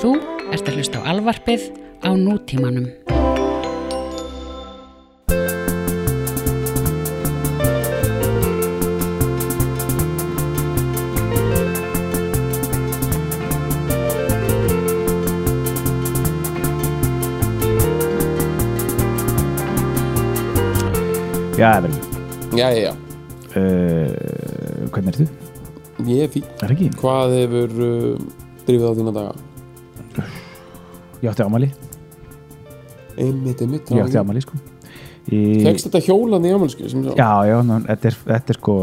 Þú ert að hlusta á alvarpið á nútímanum. Já, Everin, Já, já, já, uh, hvernig ertu? ég er fín Er ekki? Hvað hefur uh, drifið á þína daga? Ég átti ámæli, Einmitt, einmitt ég átti ámæli sko. Í- Fekst þetta hjólandi í ámælsku sem Já, já, ná, þetta er, þetta er sko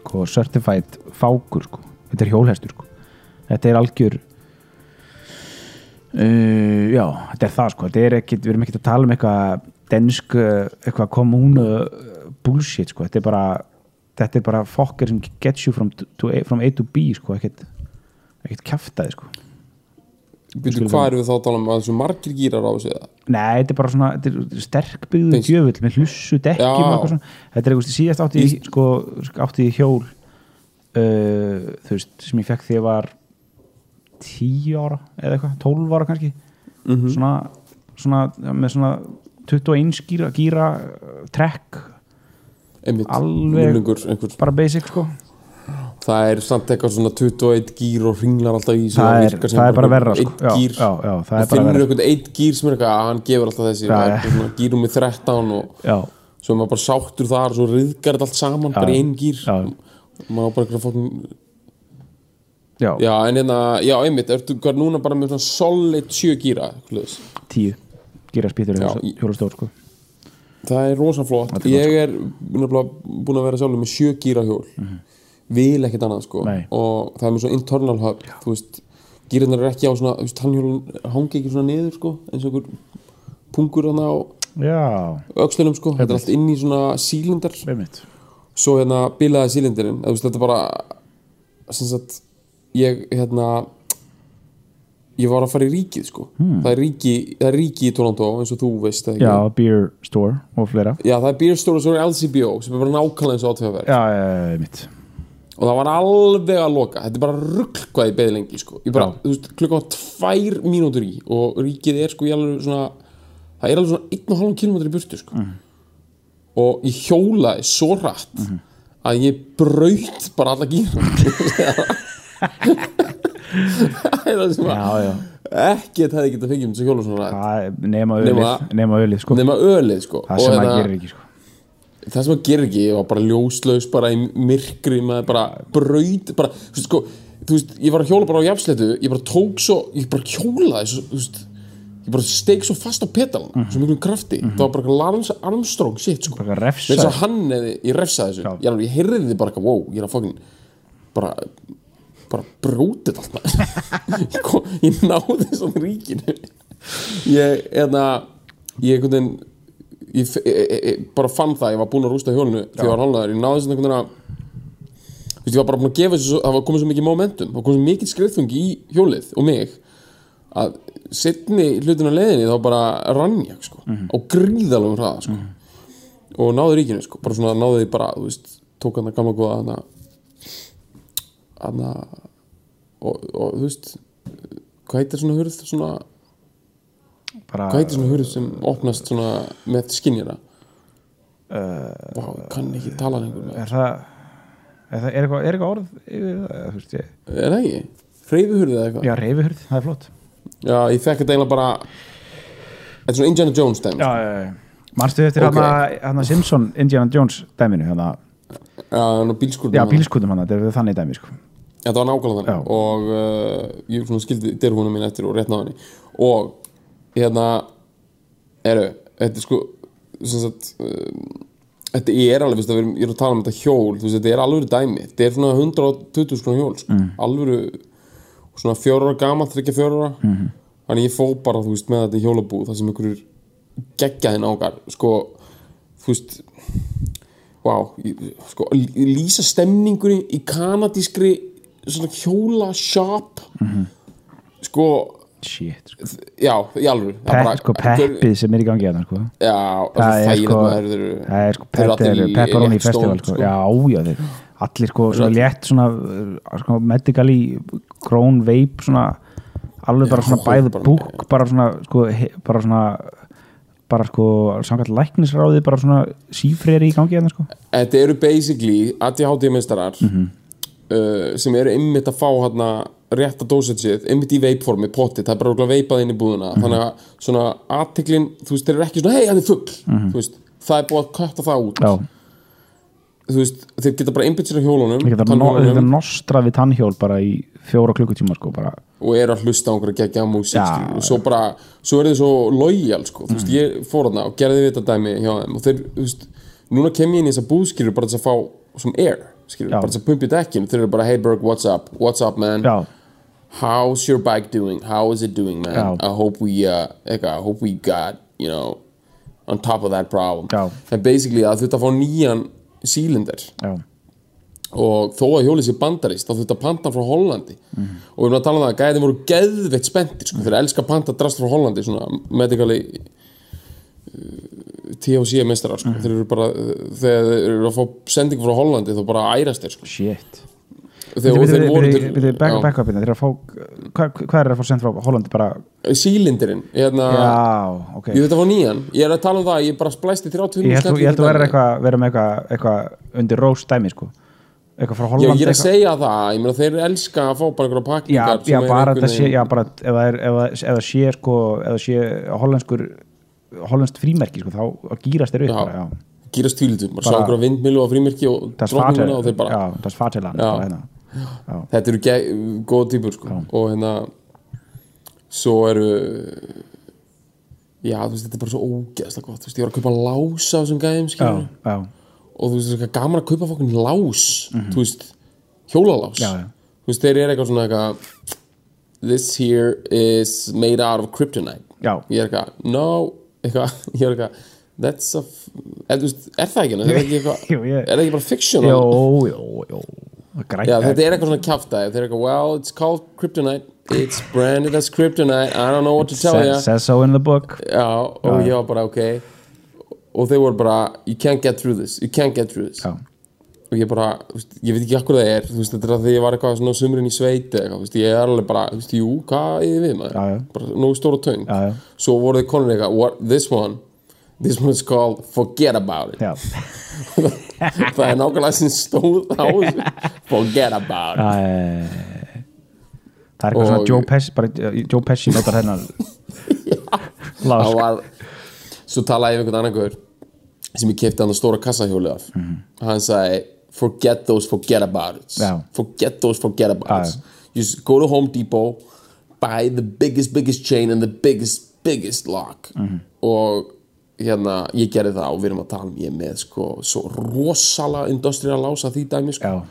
sko certified fákur sko, þetta er hjólhestur sko. Þetta er algjör uh, já, þetta er það sko. Þetta er ekkit, við erum ekkit að tala um eitthvað densk, uh, eitthvað kommunu bullshit sko, þetta er bara þetta er bara fokker sem gets you from, to from A to B sko, ekkit kjaftaði sko Býtu, hvað erum við þá að tala um að þessu margir gýrar á þessu? Nei, þetta er bara svona þetta er sterk byggðu Beins. djöfull með hlussu dekkjum þetta er eitthvað síðast átti ég sko, átti ég hjól uh, þú veist, sem ég fekk þegar ég var 10 ára eða eitthvað, 12 ára kannski Mhm. svona, svona með svona 21 gíra, gíra uh, trekk, Alveg- bara basic sko Það er samt eitthvað svona 21 gýr og ringlar alltaf í það er, það er bara verra sko. já, já, já, það Það er bara verra. einhvern einn gýr sem er eitthvað að hann gefur alltaf þessi. Það er gýrum með 13 og já, svo er maður bara sáttur þar og svo riðgar þetta allt saman bara í einn gýr maður bara eitthvað fókum já, Já, en hérna, já, einmitt, ertu hvað núna bara með svona solid sjö gýra hlutis. 10 gíra spýtur hjólastór sko. Það er rosa flott. Er Ég er nefnilega búin að vera sjálfur með sjö gýra hjól Vil ekkert annað, sko. Nei. Og það er með svona internal hub Þú veist, gýrarnir eru ekki á svona tannhjólun hangi ekki svona niður, sko eins og einhver pungur á já, öxlunum, sko. Þetta er allt inn í svona sílindar svo hérna bilaði sílindirinn veist þetta er bara sagt ég hérna ég var að fara í ríkið sko. Hmm. það, er ríki, það er ríki í Toronto eins og þú veist eða ekki? Já, beer store og fleira. Já, það er Beer Store og svo er LCBO sem er bara nákvæmlega eins og átöfaverð já, já, já, einmitt og það var alveg að loka. Þetta er bara ég beði lengi sko. Ég bara, veist, klukkan var tvær mínútur í og ríkið er sko í alveg svona það er alveg svona 1,5 km í burtu sko. Mhm. og ég hjólaði svo rætt að ég braut bara alla gíra það er það sem að ekkert hefði getað fengið um þessu hjóla svona rætt nema ölið. Nema- nema ölið, sko. nema ölið sko. Það sem hérna- maður gerir ekki, sko það sem að gera ekki, ég var bara ljóslaus bara í myrkri með bara braut, bara, þú veist, sko þú veist, ég var að hjóla bara á jafnsleitu ég bara tók svo, ég bara hjólaði svo, þú veist, ég bara steik svo fast á pedalan Mhm. svo miklum krafti, það var bara Lance Armstrong shit, sko, þess að hann eði, ég refsaði þessu, ég, alveg, ég heyrði þið bara, wow, ég er að fokkin bara, bara brótið allt maður. ég, kom, ég náði svona ríkinu. Ég, eða ég einhvern veginn ég, ég, ég, ég bara fann það, ég var búinn að rústa hjólinu því ég var hálnaður, ég náði svona einhvern veginn að ég var bara búinn að gefa þessu það var komið svo mikið momentum, það var komið svo mikið skriðfungi í hjólið og mig að setni hlutin á leiðinni þá bara rann ég sko, á gríðalum hraða sko, og náði ríkinu sko, bara svona náði því bara, þú veist tók hann að gamla góða hann að hann að og, og þú veist hvað heitir svona hurð svona Hvað heitir svona hurð sem opnast svona með skinnjara? Uh, Vá, ég kann ekki tala lengur er það er, það, er, eitthvað, er eitthvað orð yfir það, ég, Er það ekki? Hreyfihurð eða eitthvað? já, reyfihurð, það er flott Já, ég fekk þetta eiginlega bara Þetta er svona Indiana Jones dæmi já, já, já manstu eftir Ok. okay. hana Simpson Indiana Jones dæminu hana, Já, hann á bílskurðum já, bílskutum hana, þetta er þannig dæmi sko. Þetta var nákvæmlega Já. þannig Og uh, ég skildi derhúnum mín eftir og rétt náðinni Og hérna Eru, þetta er sko sem sagt uh, Þetta er alveg, veist, við ég er að tala um þetta hjól veist, Þetta er alveg dæmi Þetta er svona 120 skrona hjól sko. mm. Alveg svona fjóra ára gamalt, þryggja fjóra ára -hmm. Þannig ég fó bara, þú veist, með þetta í hjólabúð Það sem einhverjur geggjaði nágar Sko, þú veist ég- sko, lýsa stemningunni í kanadískri svona hjóla shop sko, shit, sko. já, í alveg Pe sko, peppið sem er í gangi hérna sko. já, það er sko, það er sko pepperoni festival sko. já, já, þeir, allir sko, svona létt svona, sko, medically grown vape svona alveg bara svona bara- búk bara svona sko, bara svona bara sko samkvæmt læknisráði bara svona sífreri í gangi hérna sko Þetta eru basically ADHD meistarar uh, sem eru einmitt að fá hérna rétta dósetsið, einmitt í veipformi potið, það er bara örugglega veipað inn í búðuna þannig að svona aðtiklin þú veist, þeir eru ekki svona, hei, hann er fugg þú veist, það er búið að kötta það út. Já, þú veist, þeir geta bara einbytt sér á hjólunum, ég geta þetta nostra við tannhjól bara í fjóra klukkutíma sko bara. Og eru að hlusta á einhverja geggja músík Já, skilur, og svo bara, svo er þið svo lojal sko, þú veist, ég fór þarna og gerði við þetta dæmi hjá þeim og þeir, þú veist núna kem ég inn í þessa búðskilur bara þess að fá some air, Já. bara þess að pumpi dekkin þeir eru bara, hey Berg, what's up, what's up man? Já, how's your bike doing, how is it doing man Já. I hope we, uh, eitthvað, I hope we got you know, on top of that problem Já. en basically að þú ert að fá nýjan sílinder og þó að hjólið sé bandarist þá þurfti að panta frá Hollandi Mhm. og við erum að tala um það að gæði voru geðveitt spenntir sko, þeir elska að panta drast frá Hollandi svona medically uh, THC meistarar sko. Mhm. þeir eru bara, þegar þeir eru að fá sending frá Hollandi þá bara ærast þeir sko. shit þeir voru til- Byrju, back, já. back up hérna, þeir eru að fá hvað, er að fá sendt frá Hollandi bara, sílindirinn hérna, já, ok ég veit að fá nýjan ég er að tala um það, ég bara splæsti 30 ég held að vera með eitthvað, undir rós dæmi sko frá Já, ég er að segja það, ég meina þeir elska að fá bara einhverja já, pakningar já, sem bara þetta sé, já, bara ef það er, ef það, það sé sko, ef það sé hollenskur hollenskt frímerki sko, þá gýrast þeir upp Já. bara, já, gýrast tvílitum, bara, sá einhverja vindmilu á frímerki og das drottninguna og þeir bara já, das fateland Já. Þetta eru góða típur sko. og hérna svo eru já, þú veist, þetta er bara svo ógeðslega gott. Þú veist, ég var að kaupa lás á þessum gæðum og þú veist, það er gaman að kaupa fokkin lás þú veist, hjólalás. Já, já. þú veist, þeir eru eitthvað svona eitthvað this here is made out of kryptonite. Já. ég er eitthvað, no. Eitthvað, ég er eitthvað that's a, er, er það ekki, er það ekki eitthvað er það ekki bara fiction? Jó, jó, jó Já, þetta er eitthvað svona kjaftaði Þeir eru eitthvað, well, it's called kryptonite. It's branded as kryptonite. I don't know what to tell says, you says so in the book. Já, og ég var bara, ok. Og þeir voru bara, you can't get through this. You can't get through this. Já, Og ég bara, ég veit ekki akkur það er. Veist, þetta er að því ég var eitthvað svona sumurinn í þú veist, Ég er alveg bara, veist, jú, hvað er þið við maður? Já, já. Bara nógu stóra töng. Já, já. Svo voru þið konur eitthvað, this one This one is called forget about it. Það er nákvæmlega sem stóð á Forget about it. Það er eitthvað svona Joe Pesci bara, eh, Joe Pesci notar hennar það var svo talaði ég um einhvern annan gaur sem ég kefti hann að stóra kassahjóli af. Hann sagði forget those, forget about it. Já. forget those, forget about it. Just go to Home Depot buy the biggest, biggest chain and the biggest, biggest lock. Og hérna ég gerði það og við erum að tala um ég með sko svo rosalega industrial lása því dæmi sko Já.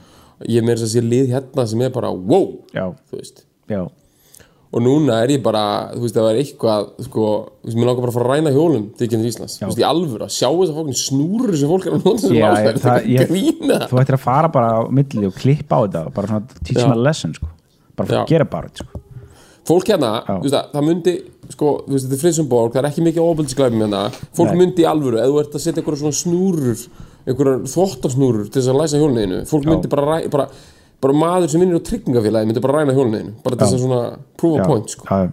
ég með þess að sé lið hérna sem er bara wow, Já, þú veist já, og núna er ég bara, þú veist, það var eitthvað sko, þú veist, mér langar bara að fara að ræna hjólum til ekki í Íslands, þú veist, í alvöru að sjá þess að fólkin snúrur sem fólk er að nota sem Já, ástæður, það er ég- grína Þú ættir að fara bara á milli og klippa á þetta bara svona teach Já. a lesson sko. bara fyrir Já. að gera bara þetta sko. Fólk hérna, Já. þú veist, að, það myndi sko, þú veist, þetta er friðsumborg, það er ekki mikið óbeldsglæfum hérna, fólk Nei. myndi í alvöru ef þú ert að setja einhverja svona snúrur einhverjar þvottasnúrur til þess að læsa hjólniðinu fólk Já. myndi bara, ræ, bara bara maður sem vinnur á tryggingafélagi myndi bara ræna hjólniðinu bara til þess að svona prove a point, sko. Já,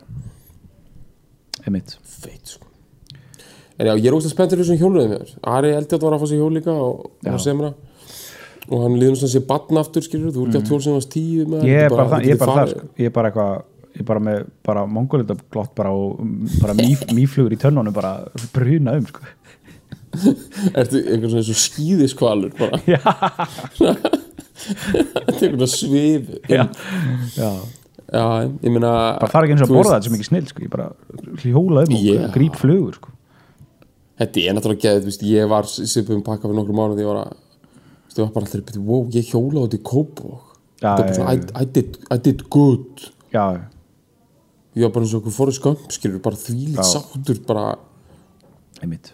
einmitt. Feit sko. En já, ég er ógst að spenntur þessum hjóluðum mér Ari Eldjátt var að fá sér hjól líka og, og semra. Og hann líður náttúrulega sér batn aftur skilur, þú ert ekki að hjól sem varst tíu með. Ég er bara, það, ég er bara það ég er bara eitthvað er bara með bara mongolita glott bara og bara mýf, mýflugur í tönnunum bara bruna um sko. Ertu einhvern svona eins og skýðiskvalur bara Já, Þetta er einhvern svif já, já já, ég meina bara þarf ekki eins og að borða þetta sem ekki snill sko. ég bara hljóla um Yeah. og gríp flugur sko. Þetta er náttúrulega geðið, þú veist, ég var sipum pakka fyrir nokkru mánuð ég var að þú veist, ég var bara alltaf, betur, wow, ég hjóla á þetta í Kópavog Já, Þetta er bara já, svona, já. I, I, did, I did good já, Ég var bara eins og okkur fóru skömp, skilur, bara þvílík Já. sáttur, bara einmitt.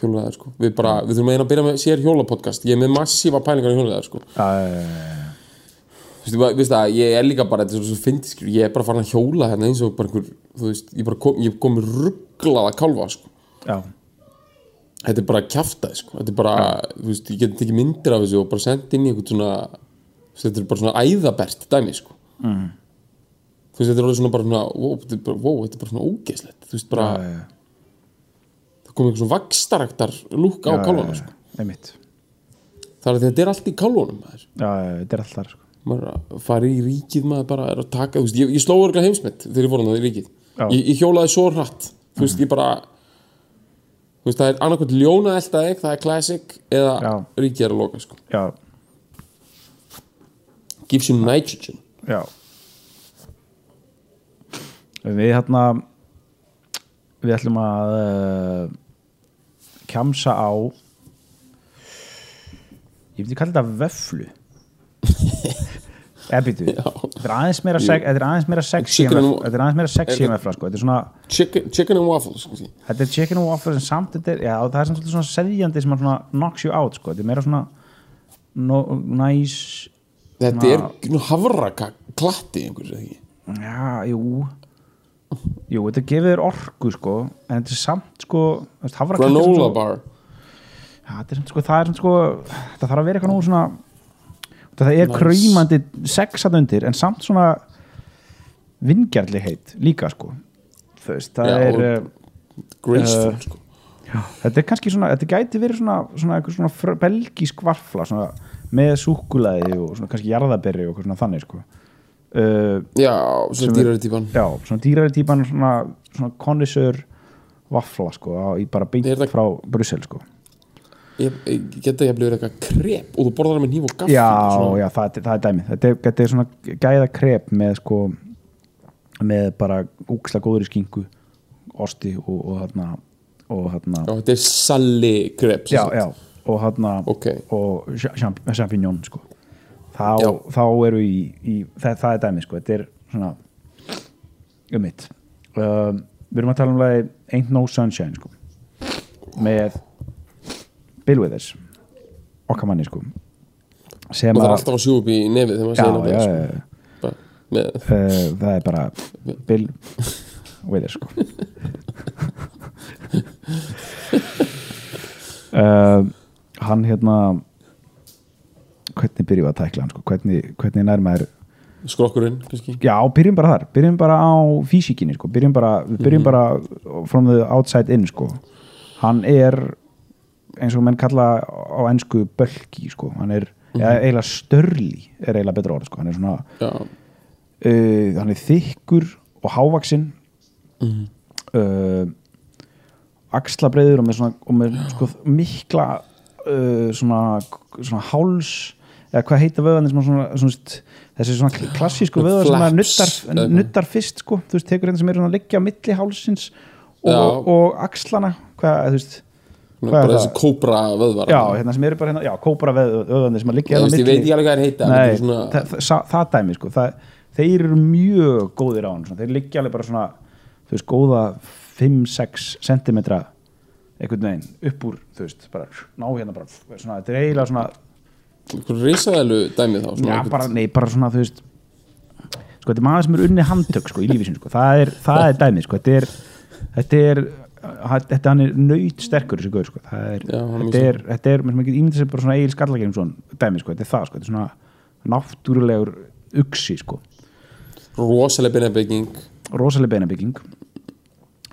hjólaðar sko. Við, bara, við þurfum að eina að byrja með sér hjólapodcast. Ég er með massífa pælingar í hjólað sko. Þú veist, að ég er líka bara þetta er svo fyndið skilur, ég er bara farin að hjóla hérna eins og bara einhver, þú veist, ég bara kom, ég kom með rugglaða kálfa sko. Já, þetta er bara kjaftað sko. Þetta er bara, þú veist, ég get tekið myndir af þessu og bara sendt inn í einhvern svona þetta er bara svona æðabert dæmi sko mm. þú veist, þetta er alveg svona bara svona, wow, þetta er bara, wow, þetta er bara svona ógeðslegt þú veist, bara, já, já, það kom eitthvað svona vakstaræktar lúk á kálvana, sko. það er að þetta er allt í kálvunum maður. já, já, þetta er alltaf sko. maður að fara í ríkið maður bara er að taka, þú veist, ég, ég sló örgulega heimsmynd þegar ég fór hann í ríkið Já. ég, ég hjólaði svo hratt, þú veist, ég bara þú veist, það er annarkvæmt ljóna elda þig, það er classic eða Já. ríkið er að loka, sko já, gives you nitrogen já. Við hérna við ætlum að uh, kjamsa á ég ekki hvað þetta vöflu eða býtu þetta er aðeins meira seg, þetta er aðeins meira sexy þetta er aðeins meira sexy þetta er svona chicken, chicken and waffles, sko þetta er chicken and waffles en samt þetta er, já, það er svona seljandi sem knocks you out sko. þetta er meira svona no, nice þetta er havra klatti einhvers, ekki? Já, jú. Jú, þetta gefur þér orku sko en þetta er samt sko er granola bar. Já, er sko, það er sko það þarf að vera eitthvað nú svona það er Nice. kræmandi sexat undir en samt svona vingjarligheit líka sko. Veist, það Já, er uh, graceful, Uh, sko. þetta er kannski svona, þetta gæti verið svona svona svona belgísk varfla svona með súkkulaði og svona kannski jarðaberri og svona þannig sko. Uh, já, svona dýrari típan já, svona dýrari típan svona, svona konnisör vafla sko, á, í bara beint frá Brussel sko. Ég, ég geta ég að bliður eitthvað krep og þú borðar það með hníf og gaffi já, já, það, það er dæmi þetta þetta er svona gæða krep með sko með bara úksla góður í skingu osti og, og og þarna já, þetta er salli krep já, já, og þarna Ok. og champ- champignon sko. Þá, þá eru í, í það, það er dæmi sko, þetta er svona um mitt. Uh, við erum að tala um lagi Ain't No Sunshine sko með Bill Withers okkar manni sko sem maður þarf að alltaf að sjú upp í nefið þegar maður segir já, sko. með, Uh, það er bara Bill Withers sko. Uh, hann hérna hvernig byrjum við að tækla hann sko? hvernig, hvernig nær maður skrokkurinn kannski? Já, byrjum bara þar, byrjum bara á físíkinni sko, byrjum bara, byrjum bara from the outside in sko. Hann er eins og menn kalla á ennsku bölki sko, hann er eða eiginlega störli er eiginlega betra orð sko, hann er svona uh, hann er þykkur og hávaksinn Mhm. uh, axlabreiður og með, svona, og með sko, mikla uh, svona, svona háls eða hvað heita vöðan þessi svona kl- klassísku vöðan sem Flaps, nuttar, nuttar fyrst sko, þú veist, tekur hérna sem er svona liggja á milli hálsins og, Já. og axlana. Hvað, þú veist er bara þessi kóbra vöðvar. Já, hérna sem eru bara hérna, já, kópara vöðan sem að liggja hérna veist, ég milli. veit ekki alveg hvað er heita Nei, er svona, það, það, það dæmi sko, það, þeir eru mjög góðir á hann svona. þeir liggja alveg bara svona þú veist, góða 5-6 cm einhvern veginn upp úr, þú veist, bara ná hérna bara, svona, þetta er eiginlega svona einhver risaðælu dæmið þá svona já, einhvern- bara, nei, bara svona, þú veist sko, þetta er maður sem er unni handtök sko, í lífi sín, sko, það er, það er dæmi sko, þetta er, þetta er þetta hann er nöyt sterkur þessi gaur, sko, það er, Já, er þetta er þetta er, mér ekki ímynda sér bara svona eigin skallagerum svona dæmi, sko, þetta er það, sko, þetta er svona náttúrulegur uksi, sko. Rosaleg beinarbygging rosaleg beinabygging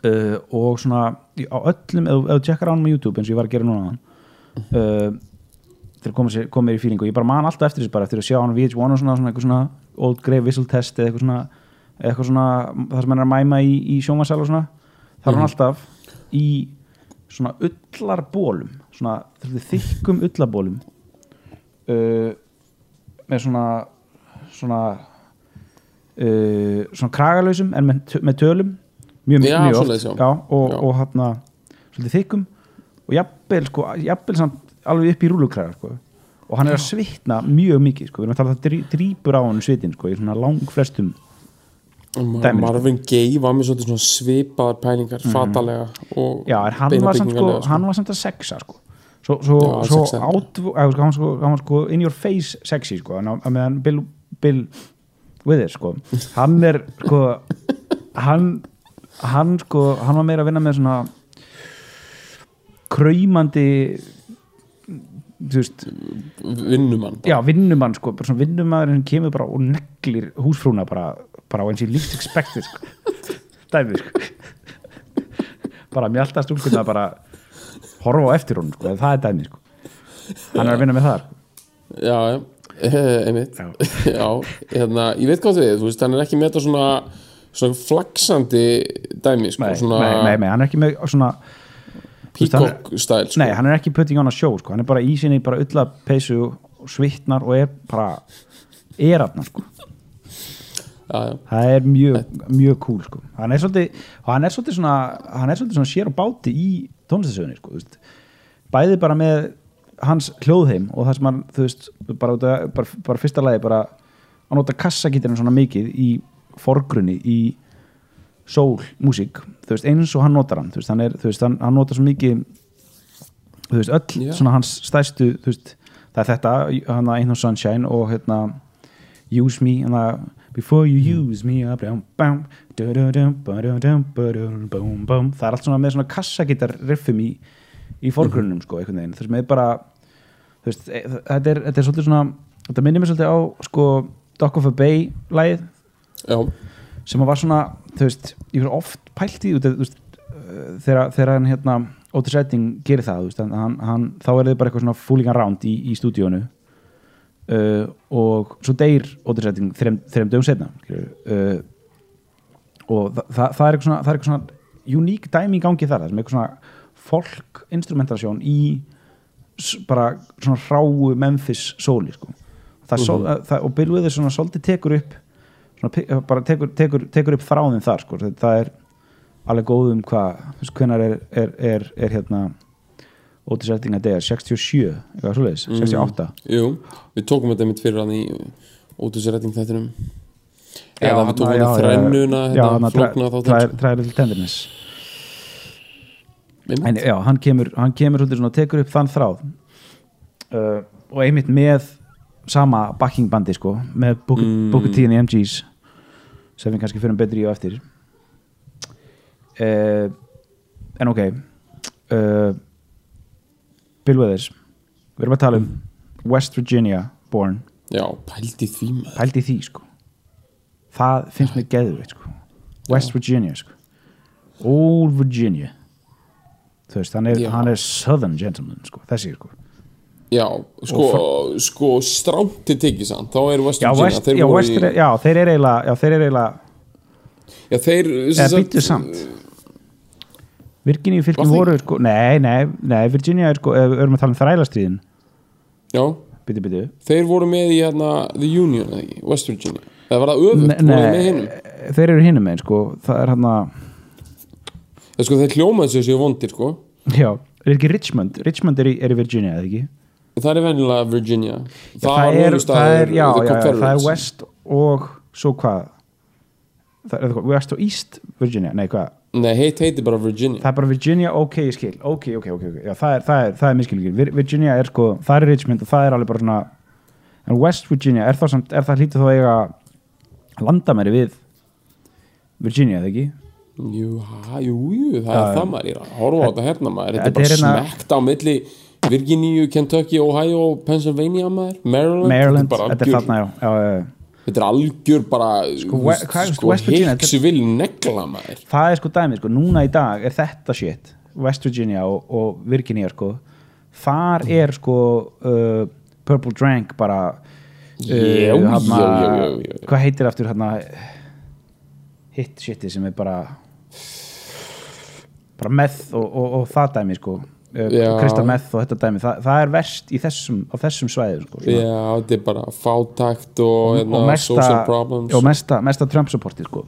uh, og svona á öllum, ef þú tjekkar á hann á YouTube eins og ég var að gera núna uh, til að koma, mér í fíling og ég bara man alltaf eftir þessu bara eftir að sjá hann á VH1 og svona, svona svona old grey whistle test eða eitthvað svona, eitthvað svona það sem hann er að mæma í, í sjómasal og svona það er hann alltaf í svona ullarbólum svona þykkum ullarbólum uh, með svona svona uh, svona kragalausum en með, með tölum mjög, Já, mjög svoleiðis, já. og, og hérna svolítið þykkum og jafnvel sko, jafnvel samt alveg upp í rúlukragar sko. og hann er að svitna mjög mikið sko. við erum að tala að það drýpur á hann svitin sko, í svona lang flestum Mar sko. Marvin Gaye var með svona svipaðar pælingar fatalega og Mhm. já, hann var samt sko, hann var samt að sexa sko svo, svo, Já, svo sexa. át, eða, sko, hann, sko, hann var sko in your face sexy sko, á meðan Bill, Bill Withers sko, hann er sko hann hann sko, hann var meira að vinna með svona kræmandi þú veist, vinnumann bara. já, vinnumann sko, bara svona vinnumaður sem kemur bara og neglir húsfrúna bara, bara á eins og least expected sko. dæmi sko. bara mjálta stúlkunna bara horfa á eftir hún sko, það er dæmi sko. hann er að vinna með það já, eh, einmitt Já. já, hérna, ég veit hvað þið þú veist, hann er ekki með þetta svona svona flaksandi dæmi sko, nei, svona nei, nei, nei, hann er ekki með svona hann peacock stæl sko. Nei, hann er ekki putting on a show sko. hann er bara í sinni, bara ulla peysu og svitnar og er bara er aðna sko. já, já, það er mjög, mjög cool sko. hann er svolítið og hann er svolítið svona, hann er svolítið svona sér á báti í tónlistasögunni sko, bæði bara með hans hljóðheim og það sem hann veist, bara, af- bara, bara fyrsta lagi bara að nota kassagítarinn svona mikið í forgrunni í soul músík þú veist, eins og hann notar hann veist, hann, er, veist, hann, hann notar svo mikið veist, öll svona hans veist, það er þetta hann að Ain't No Sunshine og hérna Use Me hann að Before you use me bam, bam, ba-du-dum, ba-dum, bum, bum. það er allt svona með svona kassagítar riffum í, í forgrunnum sko, einhvern veginn, þess með bara e- þetta er, þetta er svolítið svona þetta minnir mér svolítið á sko Dock of a Bay lagið já, sem var svona, þú veist, ég var oft pælt í, þú veist, uh, þegar, þegar hann hérna, Otis Redding gerir það, veist, hann, hann, þá er þið bara eitthvað svona fooling around í, í stúdíónu uh, og svo deyr Otis Redding þreim, þreim dögum setna uh, og það, það, það er eitthvað svona það er eitthvað svona uník dæmi í gangi þar það sem er eitthvað svona folk instrumentasjón í bara svona hráu Memphis sóli sko. mm Mhm. það, og Bill Withers svona svolítið tekur upp svona, pi- bara tekur, tekur, tekur upp þráðin þar sko. það, er alveg góð um hvað hvenær er, er, er, er hérna Otis Redding að deyja? 67, eitthvað svoleiðis, 68 jú við tókum þetta mitt fyrir hann í ótusrætting þættinum Já, eða við tókum þetta þrennuna hérna, þarna flókna try- þáttin try- try a little tenderness. Einmitt. en já, hann kemur hann kemur svolítið svona, tekur upp þann þráð. Uh, og einmitt með sama backing bandi sko með Booker, Mm. T and the MGs sem við kannski fyrir betri í og eftir. Uh, en ok uh, Bill Withers við erum að tala um West Virginia born. Já, pældi því maður. Pældi því sko. Það finnst mér geðveitt sko. West Virginia sko. Old Virginia. Þú veist, hann er, Já. hann er Southern gentleman sko, þessi sko já, sko, sko tekið samt, þá er West já, West, þeir já, voru West, í- já, þeir eru eiginlega já, þeir eru eiginlega, já, þeir eða býttu samt. Virginia fylgjum það voru sko, nei, nei, nei, Virginia er sko, erum að tala um þrælastriðin já, býttu, býttu þeir voru með í hérna The Union, eða ekki, West Virginia. Eða var það nei, voru með nei, hinum? þeir eru hinum einn sko, það er hann að það sko, þeir hljómaði sér sér vondir, sko. Já, er ekki Richmond? Richmond er í, er í Virginia, eða ekki það er venjulega Virginia. Það, er, það er, já, já, já, það er. West og svo hvað? Er West og East Virginia, nei hvað? Nei, heit heiti bara Virginia. Það er bara Virginia, ok, ég skil. Ok, ok, ok, ok, já, það er, það er, er Vir- Virginia er sko, það er Richmond og það er alveg bara svona en West Virginia, er það samt, er það hlítið þá eiga landamæri við Virginia, eða ekki? jú, ha, jú, jú, það Já, er já. það maður. Ég horfa á þetta hérna maður. Þetta er er bara hérna- smekt á milli Virginia, Kentucky, Ohio, Pennsylvania maður, Maryland, Maryland, þetta er þetta er bara þarna, algjör, já, já, þetta er algjör bara sko, er- Hicksville negla maður. Það er sko dæmið, sko, núna í dag er þetta shit, West Virginia og, og Virginia, sko. Þar er sko uh, Purple Drank bara uh, hvað heitir aftur hérna hit shiti sem er bara bara meth og, og, og það dæmi sko Já. Krista meth og þetta dæmi það, það er verst í þessum, á þessum svæðum sko, já, þetta er bara fátækt og, hérna, og mesta, social problems og mesta, mesta Trump supporti sko.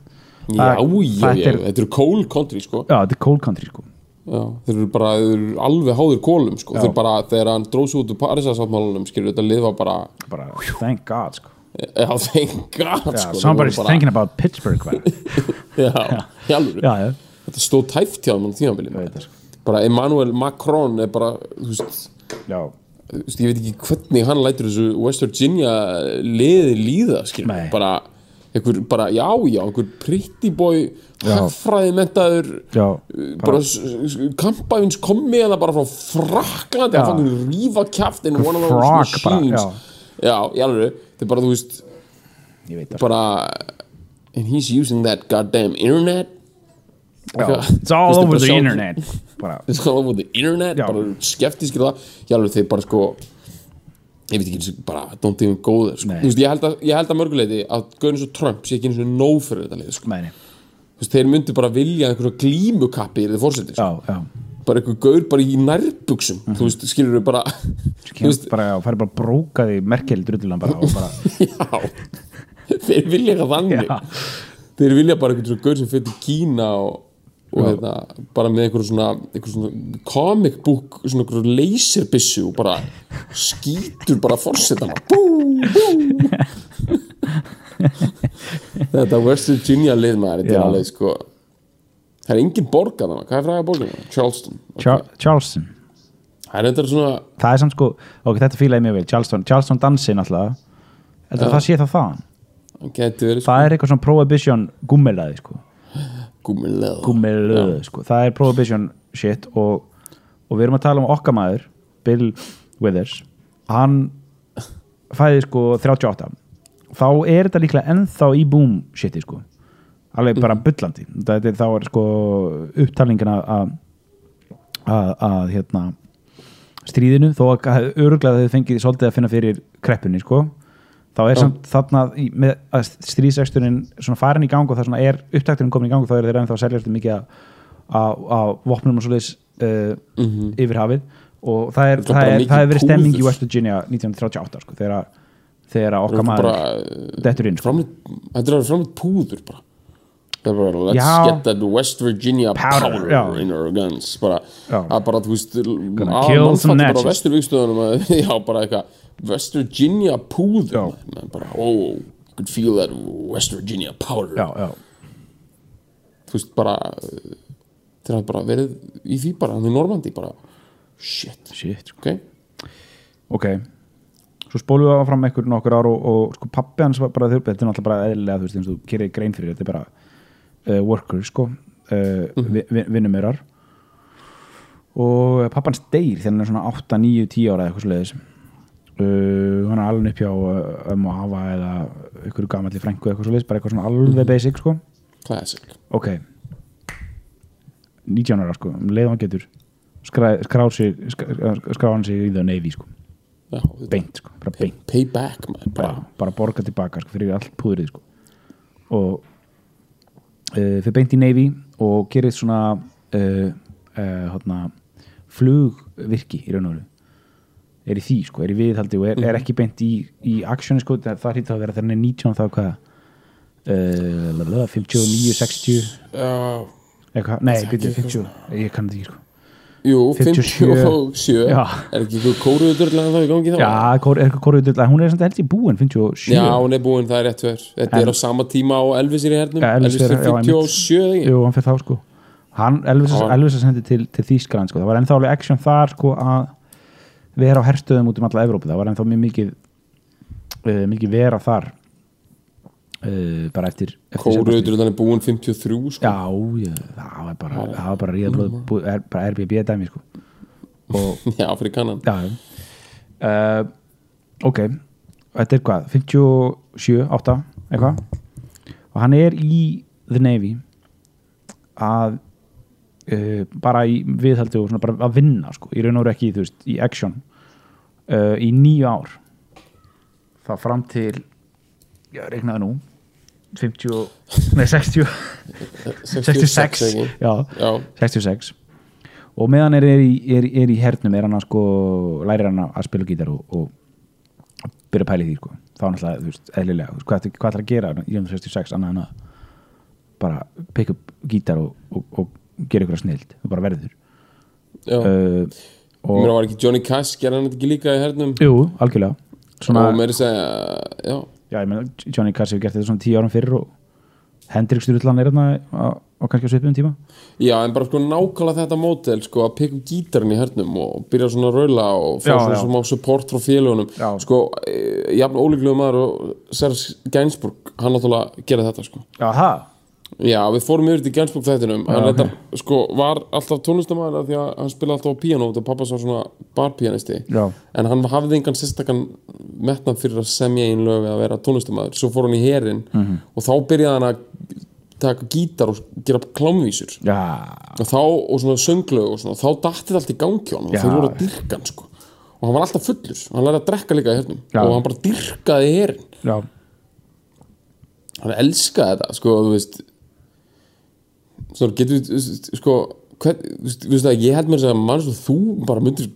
já, já, þetta er- eru coal country sko já, þetta er cold country sko. Þeir eru bara, þeir eru alveg háður kólum sko. Þeir bara, þegar hann dróð svo út úr Parísasáttmálunum, skilur þetta lið var bara bara, thank god sko. já, sko, þeir somebody's bara, thinking about Pittsburgh já, já, þetta stóð tæft hjá hann það sko. Bara Emmanuel Macron er bara þú veist, já, þú veist, ég veit ekki hvernig hann lætur þessu West Virginia liði líða skilur, Nei. bara einhver bara, já, já, einhver pretty boy hagfræði mentaður já, bara kampæfins komið eða bara frá Fraklandi að fangur rífa kjaft in one of those frog bara, machines. Já. í alveg, þetta er bara, þú veist ég veit það. bara and he's using that goddamn internet. Já, it's all over the internet bara, it's all over the internet Já. bara skeptískir það ég alveg þeir bara sko ég veit ekki og bara don't even go there sko. Nei. Þú veist, ég, held að, ég held að mörguleiti að Gunnars og Trump sé ekki eins og nóg fyrir þetta leið sko. meðni Þú veist, þeir myndu bara vilja einhverja glímukappi í þið fórsetið sko. já, já, bara einhver gaur bara í nærbuxum þú veist, skilur við bara þú veist, bara, já, færi bara brókaði merkel drullulan bara og bara, já þeir vilja eitthvað þannig Já. þeir vilja bara einhvern svona gaur sem fyrir Kína og, og hérna, bara með einhver svona, einhver svona comic book svona einhver laserbissu og bara skýtur bara fórsetan bú, bú. Þetta West Virginia lið maður þetta er alveg sko það er engin borg að það, hvað er fræga borgin? Charleston. Char Charleston. Það er þetta svona það er samt sko, ok, þetta fílaði mjög vel. Charleston, Charleston dansi náttúrulega. Heldur Já. það sé það þaðan? Það það er eitthvað svona prohibition gummilaði sko, gummilaði sko, það er prohibition shit og, og við erum að tala um okkar maður Bill Withers. Hann fæði sko 38 þá er þetta líklega ennþá í boom shiti sko. Alveg bara bullandi. Þetta er þá er sko upptalningin að, að hérna stríðinu þó að öruglega þau fengið svolítið að finna fyrir kreppunni sko þá er samt þarna með að stríðsexturinn svona farin í gang og það er upptakturinn komin í gang og þá er þeir ennþá að selja eftir mikið að- vopnum og svoleiðis uh, yfir hafið og það er, Það er það er, er verið stemming í. West Virginia 1938 sko, þegar, þegar okkar maður dettur inn sko. þetta er framleitt púður bara það er bara let's Já. get that West Virginia Powder, powder, já. in our guns bara, að bara þú veist að mannfall some bara vesturvíkstöðunum já bara eitthvað West Virginia púður bara oh you could feel that West Virginia powder. Já, já, þú veist bara þeir hafa bara verið í því bara hann í Normandi bara. Shit. Shit sko. ok. Ok. Svo spólum við áfram einhver nokkur ár og, og sko pappi hans var bara þurr þetta er náttúrulega bara eðlilega þú veist eins og þú gerir grein fyrir þetta er bara uh, worker sko. Uh, vi, vi, vinnumirar og pappi hans deyr þegar hann er svona 8, 9, 10 ára eða eitthvað leiðis uh, hann er alveg upp hjá uh, um að hafa eða ykkur gamalli frængu eitthvað svo leiðis bara eitthvað svona alveg basic sko. Classic. Ok. 19 ára sko, um leið hann getur skrá, skrá, sig, skrá, skrá hann sig í the Navy sko, já, beint sko, bara beint. pay back man, bara, bara, borga tilbaka sko, fyrir allt púðrið sko. og uh, fyrir beint í Navy og gerir svona uh, uh, hátna, flugvirki í raun og veru er í því sko, er í viðhaldi og er, er ekki beint í, í actioni sko, það það hlýtt að vera er 19 þá hvað uh, 59, 60 já eitthvað, nei, Það byrju, ekki 50 ég kann það ekki sko Jú, 57. 57 Já. Er ekki eitthvað kóruðurdurlega þá í gangi þá? já, er eitthvað kóruð hún er samt held í búin, 57 Já, hún er búin, það er rétt verð Þetta En- er á sama tíma á Elvis í hernum Ja, Elvis er- er já, einmitt. 57 eða ekki? Jú, hann fyrir þá sko hann, Elvis. Elvis sendi til, til Þýskaland sko. það var ennþá alveg action þar sko að vera á herstöðum út um alla Evrópu. Það var ennþá mjög mikið uh, mikið vera þar uh, bara eftir, eftir Kóruðurdurlega er búin 53 sko. já, já, það var bara það var bara ríða blóð, bú, er, bara RBB dæmi sko. Og Já, fyrir kannan. Já. uh, ok þetta er hvað, 57, 8 eitthvað? Og hann er í The Navy að uh, bara í viðhaldi og svona bara að vinna sko, í raun og veru ekki þú veist, í action. Uh, í nýju ár. Þá fram til já, reiknaði nú 50, nei 60 66 ekki? já, Já, 66 og meðan er, er, er, er í hernum er hann að sko lærir hann að spila gítar og, og byrja að pæla í því sko. þá er náttúrulega, þú veist, eðlilega veist, hvað, hvað ætlar að gera í 1966 annað en að bara pikka upp gítar og, og, og gera ykkur að snild þú bara verður. Uh, og, Mér var ekki Johnny Cash, gerði hann ekki líka í hernum? Jú, algjörlega. Svona, Og mér er að segja, já. Já, ég meina, Johnny Cash hefur gert þetta svona tíu árum fyrir og Hendrik Sturullan er hérna og kannski á svipum tíma. Já, en bara sko nákvæmlega þetta mótel sko að upp gítarinn í hernum og byrja svona að raula og fá Já, svona já. smá support frá félagunum Já. sko, e, jafn ólíklegu maður og Serge Gainsbourg, hann náttúrulega gera þetta sko. Já, það? Já, við fórum yfir til Gainsbourg þættinum hann ok. reyndar, sko, var alltaf tónlistamæður því að hann spilaði alltaf á píanó og pappa var svona barpianisti Já. en hann hafði engan sérstakann metnað fyrir að semja einn lög eða vera tónlistamæður svo fór hann í herin Mhm. og þá byrjaði hann að taka gítar og gera klámvísur. Og þá, og svona sönglög og svona, þá dattið allt í gangi á hann og þeir voru að dyrka hann sko. Og hann var alltaf fullur, hann lærði að drekka líka í hernum. Og hann bara dyrkaði herin. Já, hann elskaði þetta, sko, þú veist svona, getur við, veist, sko hvern, þú veist, veist að ég held mér að mann svo þú bara myndir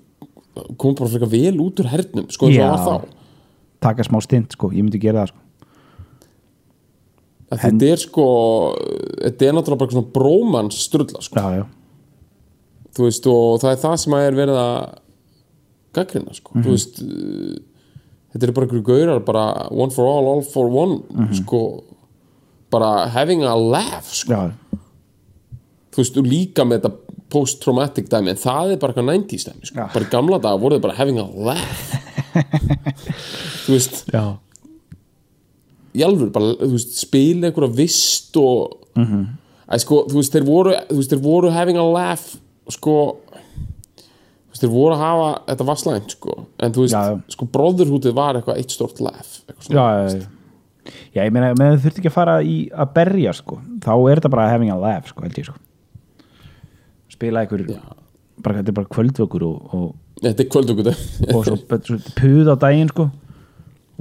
koma bara frekar vel út úr hernum sko eins og Já. var þá. Taka smá stint sko, ég myndi gera það sko. Að þetta er sko þetta er náttúrulega bara svona brómans strulla sko, Já, já, þú veist, og það er það sem að er verið að gaggrina, sko, Mhm. þú veist uh, þetta er bara einhverju gaurar bara one for all, all for one Mhm. sko, bara having a laugh, sko. Já, þú veist, og líka með þetta post-traumatic dæmi, en það er bara eitthvað 90s dæmi, sko, bara gamla dag voru þið bara having a laugh. Þú veist, já, í alvöru bara, þú veist, spila einhverja vist og Mhm. -hmm. að sko, þú veist, þeir voru þú veist, þeir voru having a laugh sko þú veist, þeir voru að hafa þetta var slæmt, sko. En þú veist, Já, sko, bróðurhútið var eitthvað eitt stort laugh eitthvað já, já, já. Ég meina, með þau þurfti ekki að fara í að berja sko, þá er þetta bara having a laugh sko, held ég sko spila einhver bara, þetta er bara kvöldvökur og, og, þetta er kvöldugutu og svo, svo puð á daginn sko.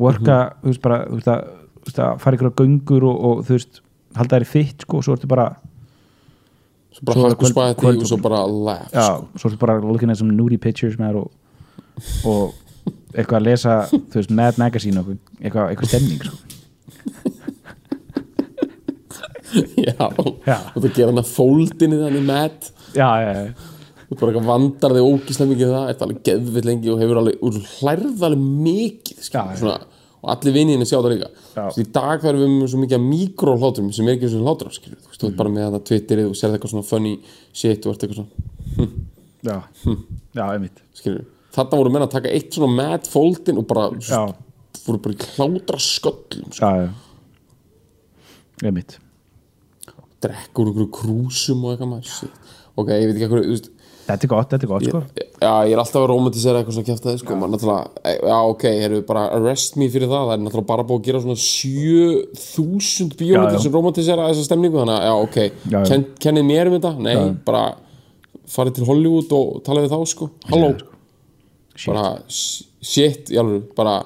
Worka, þú veist bara þú veist að, þú veist að fara ykkur á göngur og, og þú veist, halda þær í fitt sko og svo ertu bara, svo bara hakku spæti og svo bara laugh, já, sko. svo ertu bara looking at some nudie pictures með þær og, og eitthvað að lesa þú veist, Mad Magazine og eitthvað, eitthvað stemning sko. já, Já. og þú gera hann að fóldinni þannig með já, já, já, þú bara vandar þig ógislega mikið það ert alveg geðvitt lengi og hefur alveg og hlærð alveg mikið svona, og allir vinninni sjá það líka. Svo í dag þarfum við með svo mikið mikrohláturum sem er ekki svona hlátur skilur, þú veist, þú ert bara með þetta Twitterið og sérð eitthvað svona funny shit og ert eitthvað svona já, já, einmitt. skilur, þetta voru menn að taka eitt svona mad foldin og bara já, voru bara í hlátra sköllum sko. já, já. Einmitt. Drekkur úr einhverju krúsum og eitthvað maður. Ok, ég veit ekki hvað, þú veist þetta er gott, þetta er gott sko. Já, ég er alltaf að romantisera eitthvað svona kjæft sko, maður náttúrulega, já ok, heyrðu bara arrest me fyrir það, það er náttúrulega bara búið að gera svona 7000 bíómyndir Já, já. sem romantisera þessa stemningu, þannig að já ok, Já, já. Ken, kennið mér um þetta, nei, bara farið til Hollywood og tala við þá sko, halló, bara s- shit, alveg, bara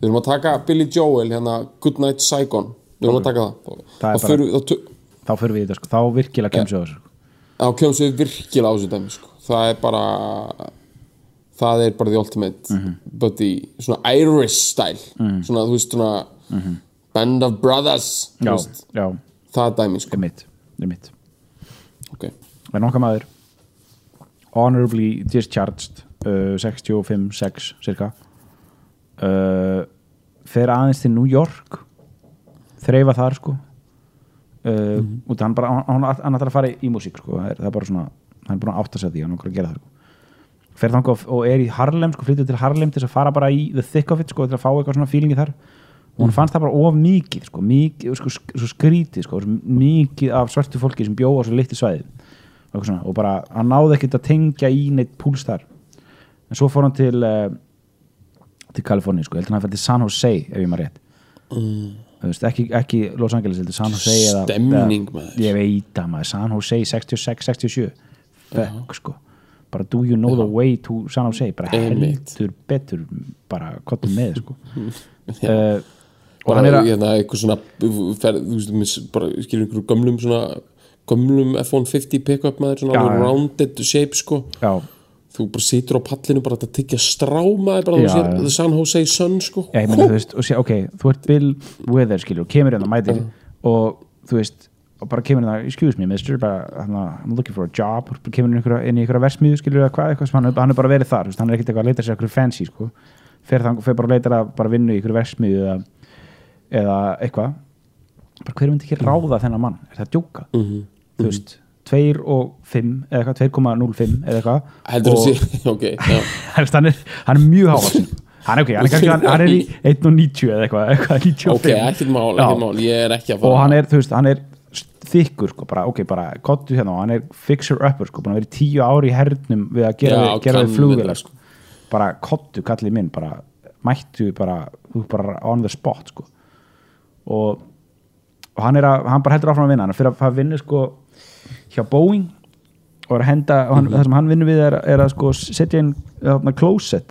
við erum að taka Billy Joel hérna Goodnight Saigon, við erum að taka það. Það er þá förum við- þá fyrir við þetta sko, þá virkilega kemst á þessu þá kemst við virkilega á þessu dæmi sko. það er bara það er bara the ultimate Mhm. but the svona Irish style svona þú veist svona band of brothers já, já, það er dæmi sko. einmitt, einmitt okay. það er nokkað maður honorably discharged uh, 65-6 cirka uh, fer aðeins til New York þreifa þar sko uh, út af hann bara hann, hann, hann ætlar að fara í, músík sko það er, það bara svona, hann er búin að átta sig að því hann er að gera það sko. Fer þangað og- og er í Harlem sko, flyttur til Harlem til að fara bara í the thick of it sko, til að fá eitthvað svona feelingi þar. Og hún fannst það bara of mikið sko, mikið, sko, sk- svo skrítið sko, mikið af svörtu fólki sem bjóða á svo litlu svæði. Og, svona, og bara, hann náði ekkert að tengja í neitt púls þar. En svo fór hann til uh, til Kaliforni, sko, heldur hann að fætti San Jose ef ég maður rétt. Mm. Veist, ekki, ekki Los Angeles, heldur San Jose eða, Stemning, eða, maður. ég veit að maður, San Jose 66, 67 fuck, sko. Bara do you know the way to San Jose? Bara Einmitt. heldur betur bara kottum með, sko. Uh, og hann er að hérna, eitthvað svona fer, þú veist, með, s- bara skilur einhverjum gömlum svona gömlum F-150 pick-up maður svona Já, alveg já. rounded shape sko. Já, þú bara situr á pallinu bara að tyggja strámaði bara Já, þú sér. The San Jose Sun sko. Já, ég meina, þú veist, sé, ok, þú ert Bill Wither, skilur, kemur hérna, mætir og þú veist, og bara kemur hérna excuse me, mister, bara, hann, I'm looking for a job kemur einhverja, inn í einhverja versmiðu, skilur, hvað, eitthvað sem hann, hann er bara verið þar, hann er ekkert eitthvað að leita sér eitthvað fancy, sko, fer, þang, fer bara að leita að bara vinnu í einhverju versmiðu eða, eða eitthvað. Bara hver myndi ekki ráða þennan mann, er það að djóka? Mhm. þú veist 2 og 5 eða eitthvað, 2,05 eða eitthvað. Heldur þú sé, ok hann, er, hann er mjög hávaxin hann er ok, hann er, kannski, hann, hann er í 1.90 eða eitthvað, eitthvað 95 ok, ekkert mál, ekkert mál ég er ekki að fara og hann er, þú veist, hann er þykkur sko, bara, ok, bara, kottu hérna og hann er fixer-upper, sko, búin að vera í tíu ári í hernum við að gera, Já, við flugvélar, þetta, sko. bara kottu, kallið minn, bara mættu bara, bara on the spot, sko. Og, og hann er að, hann bara heldur áfram að vinna. Hann fyrir að að vinna, sko hjá Boeing og að henda, og hann, það sem hann vinnur við er, er að sko setja inn